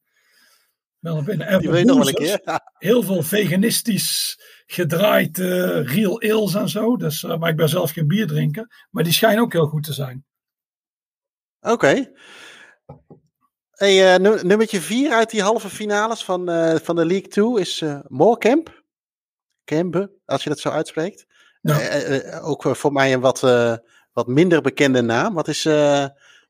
wel binnen. die wil je nog wel een keer. Heel veel veganistisch gedraaid uh, real ales en zo. Dus, uh, maar ik ben zelf geen bier drinken. Maar die schijnen ook heel goed te zijn. Oké. Okay. Hey, uh, nummertje 4 uit die halve finales van, uh, van de League 2 is uh, Moorcamp. Kempe, als je dat zo uitspreekt. Ja. ook voor mij een wat, wat minder bekende naam. Wat, is,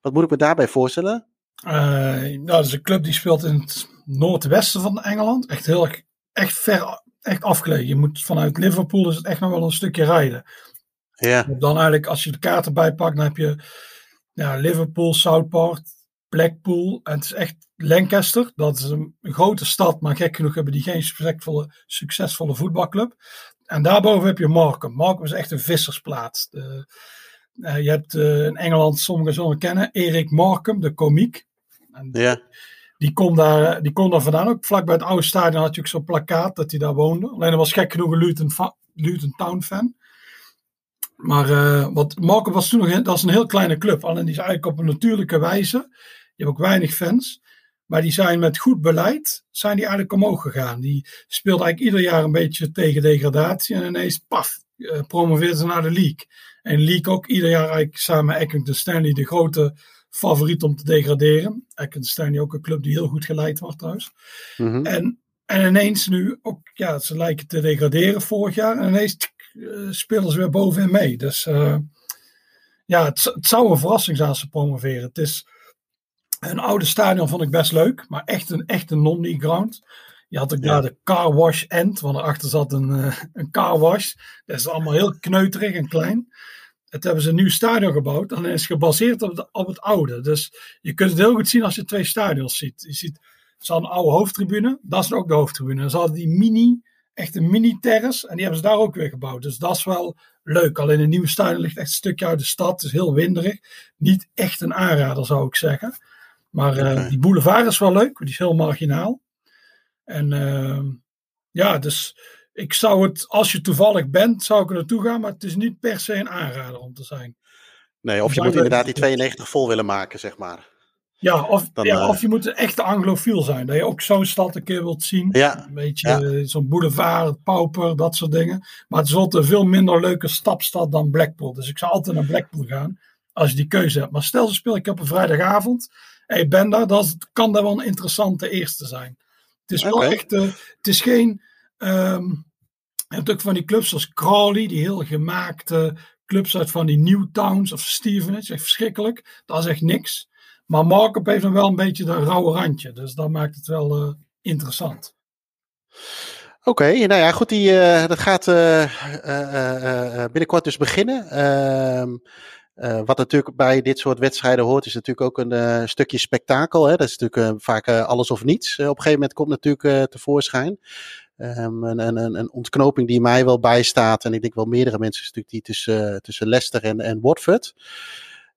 wat moet ik me daarbij voorstellen? nou, dat is een club die speelt in het noordwesten van Engeland. Echt heel erg, echt ver, echt afgelegen. Je moet vanuit Liverpool is het echt nog wel een stukje rijden. Ja. Dan eigenlijk, als je de kaarten bijpakt, dan heb je ja, Liverpool, Southport, Blackpool. En het is echt Lancaster. Dat is een grote stad, maar gek genoeg hebben die geen succesvolle, succesvolle voetbalclub. En daarboven heb je Markham. Markham is echt een vissersplaats. De, uh, je hebt uh, in Engeland, sommigen zullen kennen, Erik Markham, de komiek. En ja. Die komt daar, die komt daar vandaan ook. Vlak bij het oude stadion had je ook zo'n plakkaat dat hij daar woonde. Alleen dat was gek genoeg een Luton, Luton Town fan. Maar uh, wat Markham was toen nog, dat was een heel kleine club. Alleen die is eigenlijk op een natuurlijke wijze hebt ook weinig fans. Maar die zijn met goed beleid, zijn die eigenlijk omhoog gegaan. Die speelt eigenlijk ieder jaar een beetje tegen degradatie. En ineens, paf, uh, promoveert ze naar de league. En league ook ieder jaar eigenlijk samen met Eckington Stanley de grote favoriet om te degraderen. Eckington Stanley ook een club die heel goed geleid wordt trouwens. Mm en, en ineens nu ook, ja, ze lijken te degraderen vorig jaar. En ineens uh, spelen ze weer bovenin mee. Dus uh, ja, het, het, zou een verrassing zijn als ze promoveren. Het is een oude stadion vond ik best leuk, maar echt een, echt een non-league ground. Je had ook daar de car wash end, want erachter zat een, uh, een car wash. Dat is allemaal heel kneuterig en klein. Het hebben ze een nieuw stadion gebouwd. Dan is het gebaseerd op, op het oude. Dus je kunt het heel goed zien als je twee stadions ziet. Je ziet, ze hadden een oude hoofdtribune. Dat is ook de hoofdtribune. En ze hadden die mini, echt een mini-terrace. En die hebben ze daar ook weer gebouwd. Dus dat is wel leuk. Alleen een nieuwe stadion ligt echt een stukje uit de stad. Het is heel winderig. Niet echt een aanrader, zou ik zeggen. Maar uh, die boulevard is wel leuk. Die is heel marginaal. En uh, ja, dus ik zou het, als je toevallig bent, zou ik er naartoe gaan. Maar het is niet per se een aanrader om te zijn. Nee, of je moet inderdaad die 92 vol willen maken, zeg maar. Ja, of, Dan, ja, uh, of je moet een echte anglofiel zijn. Dat je ook zo'n stad een keer wilt zien. Ja, een beetje ja. zo'n boulevard, pauper, dat soort dingen. Maar het is altijd een veel minder leuke stapstad dan Blackpool. Dus ik zou altijd naar Blackpool gaan als je die keuze hebt. Maar stel ze speel ik op een vrijdagavond en je bent daar, dan kan dat wel een interessante eerste zijn. Het is wel okay. echt, uh, het is geen, um, je hebt ook van die clubs zoals Crawley, die heel gemaakte clubs uit van die Newtowns of Stevenage, echt verschrikkelijk. Dat is echt niks. Maar Markup heeft dan wel een beetje dat rauwe randje, dus dat maakt het wel uh, interessant. Oké, okay, nou ja, goed, die, uh, dat gaat uh, binnenkort dus beginnen. Ehm, uh, wat natuurlijk bij dit soort wedstrijden hoort, is natuurlijk ook een uh, stukje spektakel. Hè? Dat is natuurlijk uh, vaak alles of niets. op een gegeven moment komt natuurlijk tevoorschijn. Um, een, een, een, ontknoping die mij wel bijstaat, en ik denk wel meerdere mensen, is natuurlijk die tussen, tussen Leicester en, en Watford.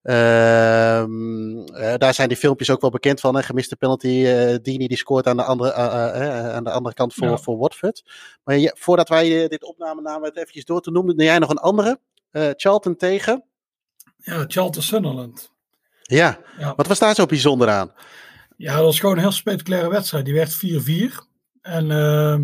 Um, daar zijn die filmpjes ook wel bekend van. Hè? Gemiste penalty, Dini die scoort aan de andere, aan de andere kant voor, ja. voor Watford. Maar voordat wij dit opname namen, het eventjes door te noemen, jij nog een andere. Charlton tegen... Ja, Charlton Sunderland. Ja. ja, wat was daar zo bijzonder aan? Ja, dat was gewoon een heel spectaculaire wedstrijd. Die werd 4-4. En uh,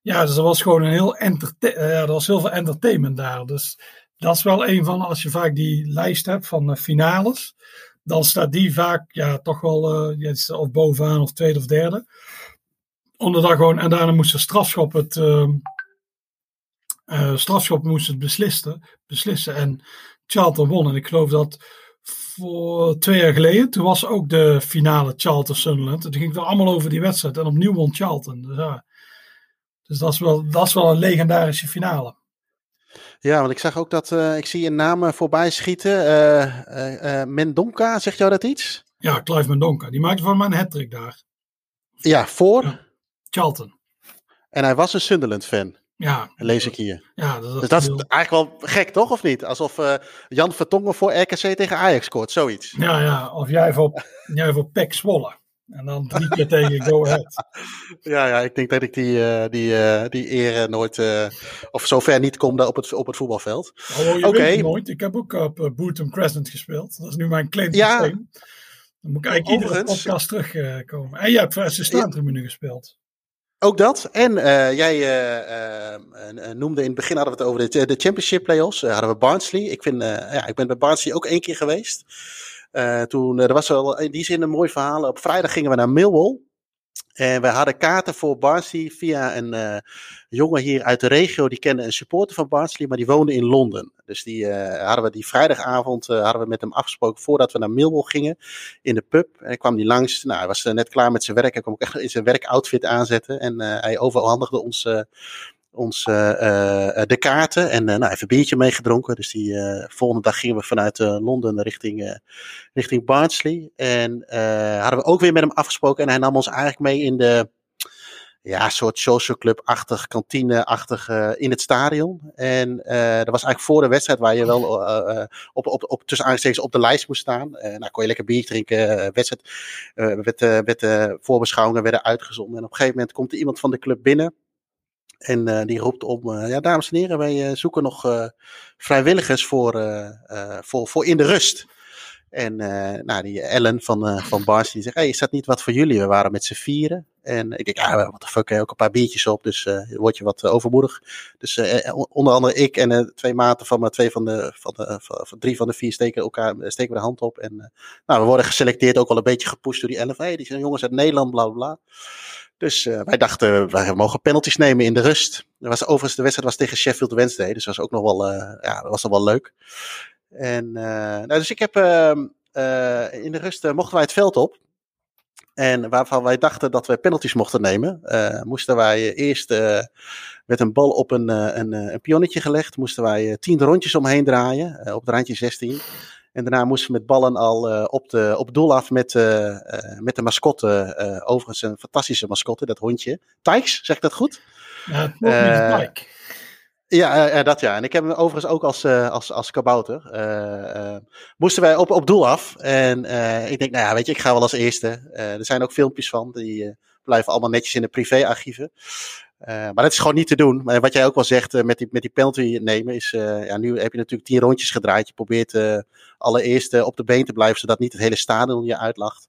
ja, dus er was gewoon een heel, enter- uh, ja, er was heel veel entertainment daar. Dus dat is wel een van, als je vaak die lijst hebt van uh, finales, dan staat die vaak ja, toch wel ja, of bovenaan of tweede of derde. Omdat daar gewoon, en daarna moest de strafschop het, uh, strafschop moest het beslissen, beslissen. En Charlton won. En ik geloof dat voor twee jaar geleden, toen was ook de finale Charlton Sunderland. En toen ging het allemaal over die wedstrijd. En opnieuw won Charlton. Dus, ja. dus dat, is wel, dat is wel een legendarische finale. Ja, want ik zag ook dat uh, ik zie een naam voorbij schieten. Uh, uh, Mendonca, zegt jou dat iets? Ja, Clive Mendonca. Die maakte van mij een hat daar. Ja, voor? Ja. Charlton. En hij was een Sunderland-fan. Ja. Lees ik hier. Ja, dat, dus dat is eigenlijk wel gek, toch? Of niet? Alsof uh, Jan Vertongen voor RKC tegen Ajax scoort, zoiets. Ja, ja. Of jij voor, jij voor Pek Zwolle. En dan drie keer tegen Go Ahead. Ja, ja, ik denk dat ik die, uh, die, uh, die eer nooit, of zover niet kom op het, op het voetbalveld. Oh, je okay. weet nooit. Ik heb ook op Bootham Crescent gespeeld. Dat is nu mijn klein ja. Dan moet ik eigenlijk iedere podcast terugkomen. en je hebt voor assistanttribune ja. gespeeld. Ook dat. En uh, jij uh, uh, noemde in het begin hadden we het over de, Championship Playoffs. hadden we Barnsley. Ik, vind, ja, ik ben bij Barnsley ook één keer geweest. toen, er was wel in die zin een mooi verhaal. Op vrijdag gingen we naar Millwall. En we hadden kaarten voor Barnsley via een jongen hier uit de regio. Die kende een supporter van Barnsley, maar die woonde in Londen. Dus die uh, hadden we die vrijdagavond uh, hadden we met hem afgesproken voordat we naar Millwall gingen in de pub. En hij kwam die langs. Nou, hij was net klaar met zijn werk. Hij kwam ook echt in zijn werkoutfit aanzetten. En hij overhandigde ons ons de kaarten en uh, nou, even een biertje meegedronken. Dus die volgende dag gingen we vanuit Londen richting, richting Barnsley. En hadden we ook weer met hem afgesproken. En hij nam ons eigenlijk mee in de ja, soort social club-achtig, kantine-achtig in het stadion. En dat was eigenlijk voor de wedstrijd waar je wel op, op, op, tussen aanstekens op de lijst moest staan. nou, kon je lekker bier drinken. wedstrijd, werd, werd, voorbeschouwingen werden uitgezonden. En op een gegeven moment komt er iemand van de club binnen. En uh, die roept om, uh, ja dames en heren, wij uh, zoeken nog vrijwilligers voor, voor, voor in de rust. En nou, die Ellen van, van Bars die zegt, hey, is dat niet wat voor jullie? We waren met z'n vieren. En ik denk, ja, wat de fuck, ook een paar biertjes op, dus word je wat overmoedig. Dus onder andere ik en twee maten van, twee van de, van de van, drie van de vier steken, elkaar, steken we de hand op. En nou, we worden geselecteerd, ook wel een beetje gepusht door die Ellen. Die zijn jongens uit Nederland, bla bla. Dus uh, wij dachten, wij mogen penalties nemen in de rust. Er was, overigens, de wedstrijd was tegen Sheffield Wednesday, dus was ook nog wel, uh, ja, was nog wel leuk. En, uh, nou, dus ik heb, ehm, in de rust mochten wij het veld op. En waarvan wij dachten dat we penalties mochten nemen, moesten wij eerst met een bal op een, een, een pionnetje gelegd. Moesten wij tien rondjes omheen draaien, op het randje 16. En daarna moesten we met ballen al op, de, op doel af met, met de mascotte. overigens een fantastische mascotte, dat hondje. Tykes, zeg ik dat goed? Ja, Tyke. Ja, uh, dat ja. En ik heb hem overigens ook als, uh, als, als kabouter. Moesten wij op, op doel af. En ik denk, nou ja, weet je, ik ga wel als eerste. er zijn ook filmpjes van. Die blijven allemaal netjes in de privéarchieven. maar dat is gewoon niet te doen. Maar wat jij ook wel zegt met, die, met die penalty nemen is... ja, nu heb je natuurlijk tien rondjes gedraaid. Je probeert allereerst op de been te blijven... zodat niet het hele stadion je uitlacht.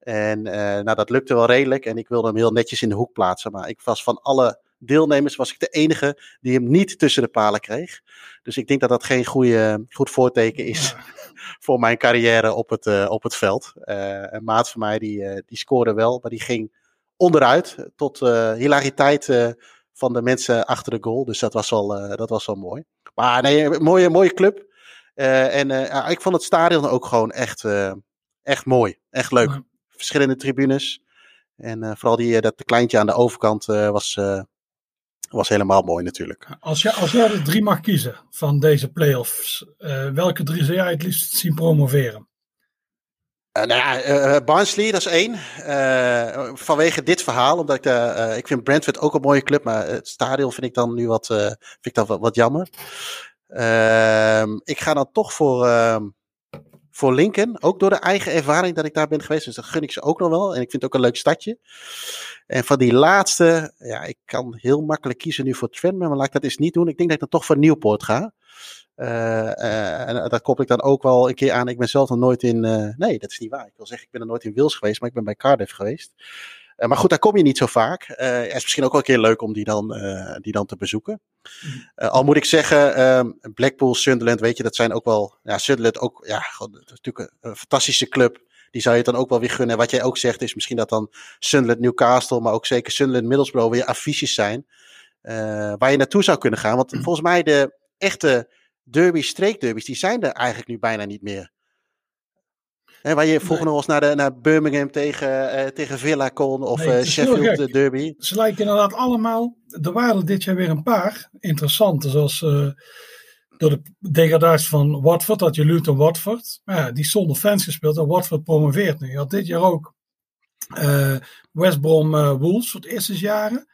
En nou, dat lukte wel redelijk. En ik wilde hem heel netjes in de hoek plaatsen. Maar ik was van alle deelnemers was ik de enige die hem niet tussen de palen kreeg. Dus ik denk dat dat geen goede, goed voorteken is voor mijn carrière op het, uh, op het veld. Uh, een maat van mij die, uh, die scoorde wel, maar die ging onderuit tot hilariteit van de mensen achter de goal. Dus dat was wel, dat was wel mooi. Maar nee, mooie, mooie club. en ik vond het stadion ook gewoon echt, echt mooi. Echt leuk. Verschillende tribunes. En vooral die, dat kleintje aan de overkant was, was helemaal mooi natuurlijk. Als, je, als jij er drie mag kiezen van deze playoffs, uh, welke drie zou jij het liefst zien promoveren? Uh, nou ja, uh, Barnsley, dat is één. vanwege dit verhaal, omdat ik, ik vind Brentford ook een mooie club, maar het stadion vind ik dan nu wat, vind ik dan wat, wat jammer. Ehm, ik ga dan toch voor, ehm, voor Lincoln, ook door de eigen ervaring dat ik daar ben geweest, dus dat gun ik ze ook nog wel. En ik vind het ook een leuk stadje. En van die laatste, ja, ik kan heel makkelijk kiezen nu voor Tranmere, maar laat ik dat eens niet doen. Ik denk dat ik dan toch voor Newport ga. Uh, uh, en dat koppel ik dan ook wel een keer aan. Ik ben zelf nog nooit in. Nee, dat is niet waar. Ik wil zeggen, ik ben er nooit in Wils geweest, maar ik ben bij Cardiff geweest. Maar goed, daar kom je niet zo vaak. het is misschien ook wel een keer leuk om die dan, die dan te bezoeken. al moet ik zeggen, um, Blackpool, Sunderland, weet je, dat zijn ook wel. Ja, Sunderland ook. Ja, natuurlijk een fantastische club die zou je dan ook wel weer gunnen. Wat jij ook zegt is misschien dat dan Sunderland, Newcastle, maar ook zeker Sunderland, Middlesbrough weer affiches zijn. Uh, waar je naartoe zou kunnen gaan. Want volgens mij de echte derby, streekderbies, die zijn er eigenlijk nu bijna niet meer. Waar je vroeger nog eens naar, de, naar Birmingham tegen, uh, tegen Villa kon of nee, uh, Sheffield de derby. Ze lijken inderdaad allemaal. Er waren dit jaar weer een paar interessante, zoals door de degradatie van Watford had je Luton Watford. Ja, die zonder fans gespeeld en Watford promoveert nu. Je had dit jaar ook uh, West Brom uh, Wolves voor het eerste jaren.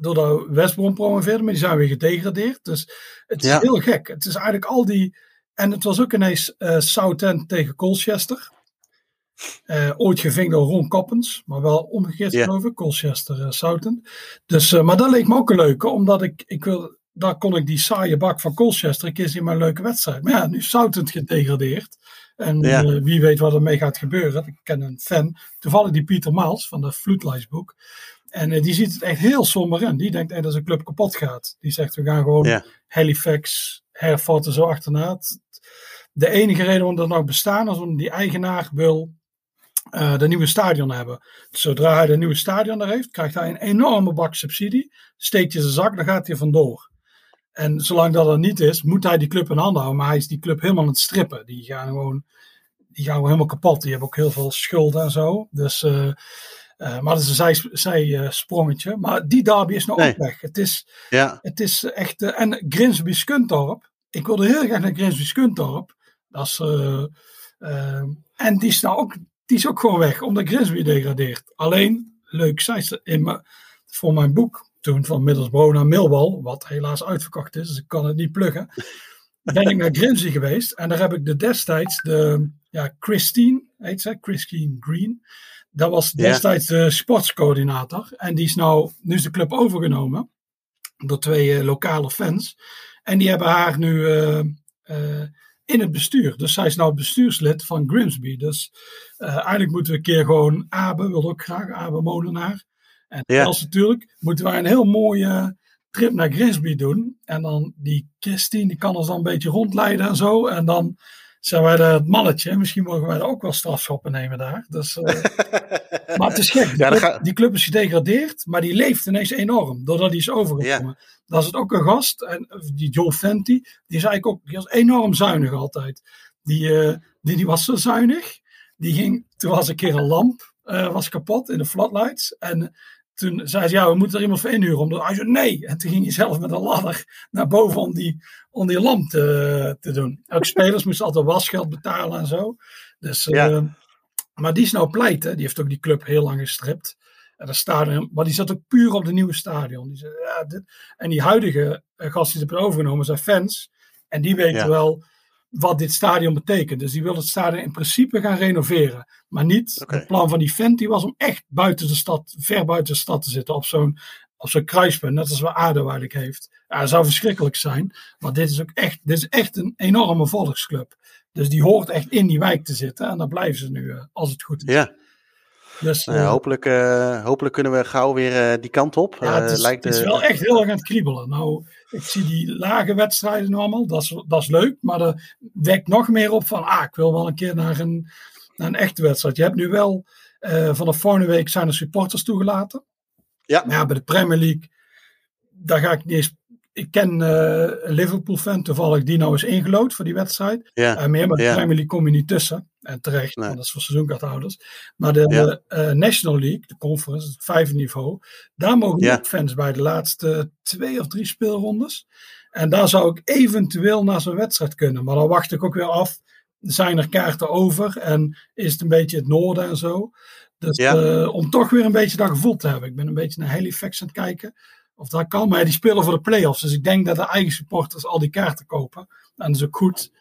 Doordat West Brom promoveerde, maar die zijn weer gedegradeerd. Dus het is heel gek. Het is eigenlijk al die... En het was ook ineens uh, Southend tegen Colchester. Uh, ooit geving door Ron Coppens, maar wel omgekeerd yeah. geloof ik, Colchester, uh, Southend. Dus, maar dat leek me ook een leuke, omdat ik, ik wil, daar kon ik die saaie bak van Colchester een keer zien maar een leuke wedstrijd. Maar ja, nu Southend gedegradeerd. En wie weet wat er mee gaat gebeuren. Ik ken een fan, toevallig die Pieter Maals van de Floodlijstboek. En die ziet het echt heel somber in. Die denkt hey, dat een club kapot gaat. Die zegt we gaan gewoon. Halifax, Herford en zo achterna. De enige reden waarom dat nog bestaan is omdat die eigenaar wil uh, de nieuwe stadion hebben. Zodra hij de nieuwe stadion er heeft, krijgt hij een enorme bak subsidie. Steekt je zijn zak, dan gaat hij vandoor. En zolang dat er niet is, moet hij die club in handen houden. Maar hij is die club helemaal aan het strippen. Die gaan gewoon, die gaan gewoon helemaal kapot. Die hebben ook heel veel schulden en zo. Dus, uh, uh, maar dat is een zijsprongetje. Zij, maar die derby is nog nee. ook weg. Het is, ja. het is echt. En Grimsby Skuntorp. Ik wilde heel graag naar Grimsby Skuntorp. Dat is, en die is nou ook, die is ook gewoon weg, omdat Grimsby degradeert. Alleen, leuk, zij in mijn, voor mijn boek toen van Middlesbrough naar Millwall, wat helaas uitverkocht is, dus ik kan het niet pluggen. ben ik naar Grimsby geweest en daar heb ik de destijds de, ja, Christine, heet ze, Christine Green. Dat was destijds de sportscoördinator en die is nou, nu is de club overgenomen door twee uh, lokale fans. En die hebben haar nu uh, uh, in het bestuur. Dus zij is nou bestuurslid van Grimsby. Dus eigenlijk moeten we een keer gewoon Abe, wil ook graag Abe Molenaar. En ja. als natuurlijk moeten wij een heel mooie trip naar Grimsby doen. En dan die Christine, die kan ons dan een beetje rondleiden en zo. En dan zijn wij het mannetje. Misschien mogen wij er ook wel strafschoppen nemen daar. Dus, uh, maar het is gek. Die, ja, club, die, club, is gedegradeerd, maar die leeft ineens enorm. Doordat hij is overgekomen. Ja. Dat is het ook een gast. En die Joel Fenty, die is eigenlijk ook die was enorm zuinig altijd. Die, uh, die, die was zo zuinig. Die ging, toen was een keer een lamp was kapot in de floodlights. En toen zei ze, ja, we moeten er iemand voor inhuren. Omdat hij zei, nee. En toen ging hij zelf met een ladder naar boven om die, om die lamp te, te doen. Ook spelers moesten altijd wasgeld betalen en zo. Dus, ja. maar die is nou pleit, hè. Die heeft ook die club heel lang gestript. En dat stadion, maar die zat ook puur op de nieuwe stadion. Die zei, ja, dit. En die huidige gasten die ze hebben overgenomen zijn fans. En die weten wel wat dit stadion betekent. Dus die wil het stadion in principe gaan renoveren. Maar niet het plan van die vent, die was om echt buiten de stad, ver buiten de stad te zitten. Op zo'n op zo'n kruispunt, net als wat Aardewaardig heeft. Ja, dat zou verschrikkelijk zijn. Maar dit is ook echt, dit is echt een enorme volksclub. Dus die hoort echt in die wijk te zitten. En daar blijven ze nu, eh, als het goed is. Ja. Dus, nou, uh, hopelijk, uh, hopelijk kunnen we gauw weer uh, die kant op. Ja, het, is, lijkt, het is wel echt heel erg aan het kriebelen. Nou, ik zie die lage wedstrijden allemaal. Dat is, dat is leuk. Maar er wekt nog meer op van, ah, ik wil wel een keer naar een, naar een echte wedstrijd. Je hebt nu wel, vanaf volgende week zijn er supporters toegelaten. Ja. Maar ja, bij de Premier League, daar ga ik niet eens ik ken uh, Liverpool-fan toevallig die nou is ingelood voor die wedstrijd. Ja. Uh, meer, maar de Premier League kom je niet tussen. En terecht, want dat is voor seizoenkaarthouders. Maar de, uh, National League, de conference, het vijfde niveau, daar mogen ook fans bij de laatste twee of drie speelrondes. En daar zou ik eventueel naar zo'n wedstrijd kunnen. Maar dan wacht ik ook weer af. Zijn er kaarten over en is het een beetje het noorden en zo. Dus om toch weer een beetje dat gevoel te hebben. Ik ben een beetje naar Halifax aan het kijken. Of dat kan, maar die spelen voor de play-offs. Dus ik denk dat de eigen supporters al die kaarten kopen. En dat is ook goed.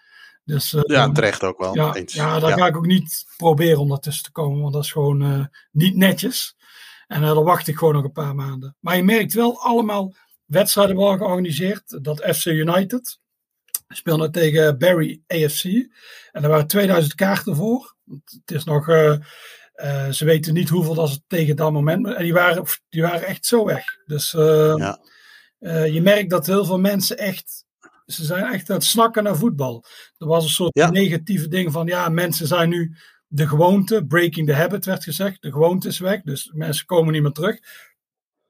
Dus, uh, ja, terecht ook wel. Ja, ja daar ga ik ook niet proberen om daartussen te komen, want dat is gewoon uh, niet netjes. En uh, dan wacht ik gewoon nog een paar maanden. Maar je merkt wel allemaal wedstrijden worden georganiseerd. Dat FC United speelde tegen Barry AFC. En daar waren 2000 kaarten voor. Het is nog uh, ze weten niet hoeveel dat ze tegen dat moment. En die waren, die waren echt zo weg. Dus uh, ja. uh, je merkt dat heel veel mensen echt. Ze zijn echt aan het snakken naar voetbal. Er was een soort ja. negatieve ding van. Ja, mensen zijn nu de gewoonte. Breaking the habit werd gezegd. De gewoonte is weg. Dus mensen komen niet meer terug.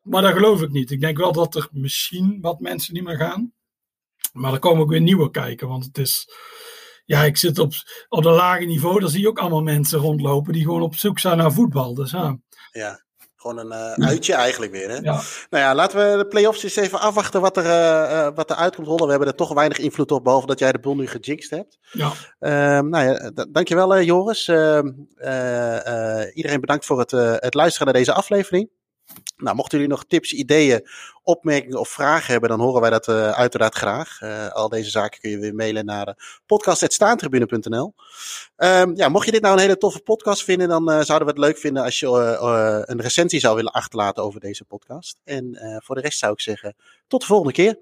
Maar dat geloof ik niet. Ik denk wel dat er misschien wat mensen niet meer gaan. Maar er komen ook weer nieuwe kijken. Want het is ja, ik zit op, op een lage niveau, daar zie je ook allemaal mensen rondlopen die gewoon op zoek zijn naar voetbal. Dus ja. Ja, gewoon een uh, uitje eigenlijk weer. Hè? Ja. Nou ja, laten we de play-offs eens even afwachten wat er, uh, wat er uitkomt rollen. We hebben er toch weinig invloed op, behalve dat jij de boel nu gejinxed hebt. Ja. Uh, nou ja, dankjewel Joris. Ehm, iedereen bedankt voor het, het luisteren naar deze aflevering. Nou, mochten jullie nog tips, ideeën, opmerkingen of vragen hebben, dan horen wij dat uh, uiteraard graag. Uh, al deze zaken kun je weer mailen naar uh, podcast.staantribune.nl. Um, ja, mocht je dit nou een hele toffe podcast vinden, dan zouden we het leuk vinden als je een recensie zou willen achterlaten over deze podcast. En voor de rest zou ik zeggen, tot de volgende keer.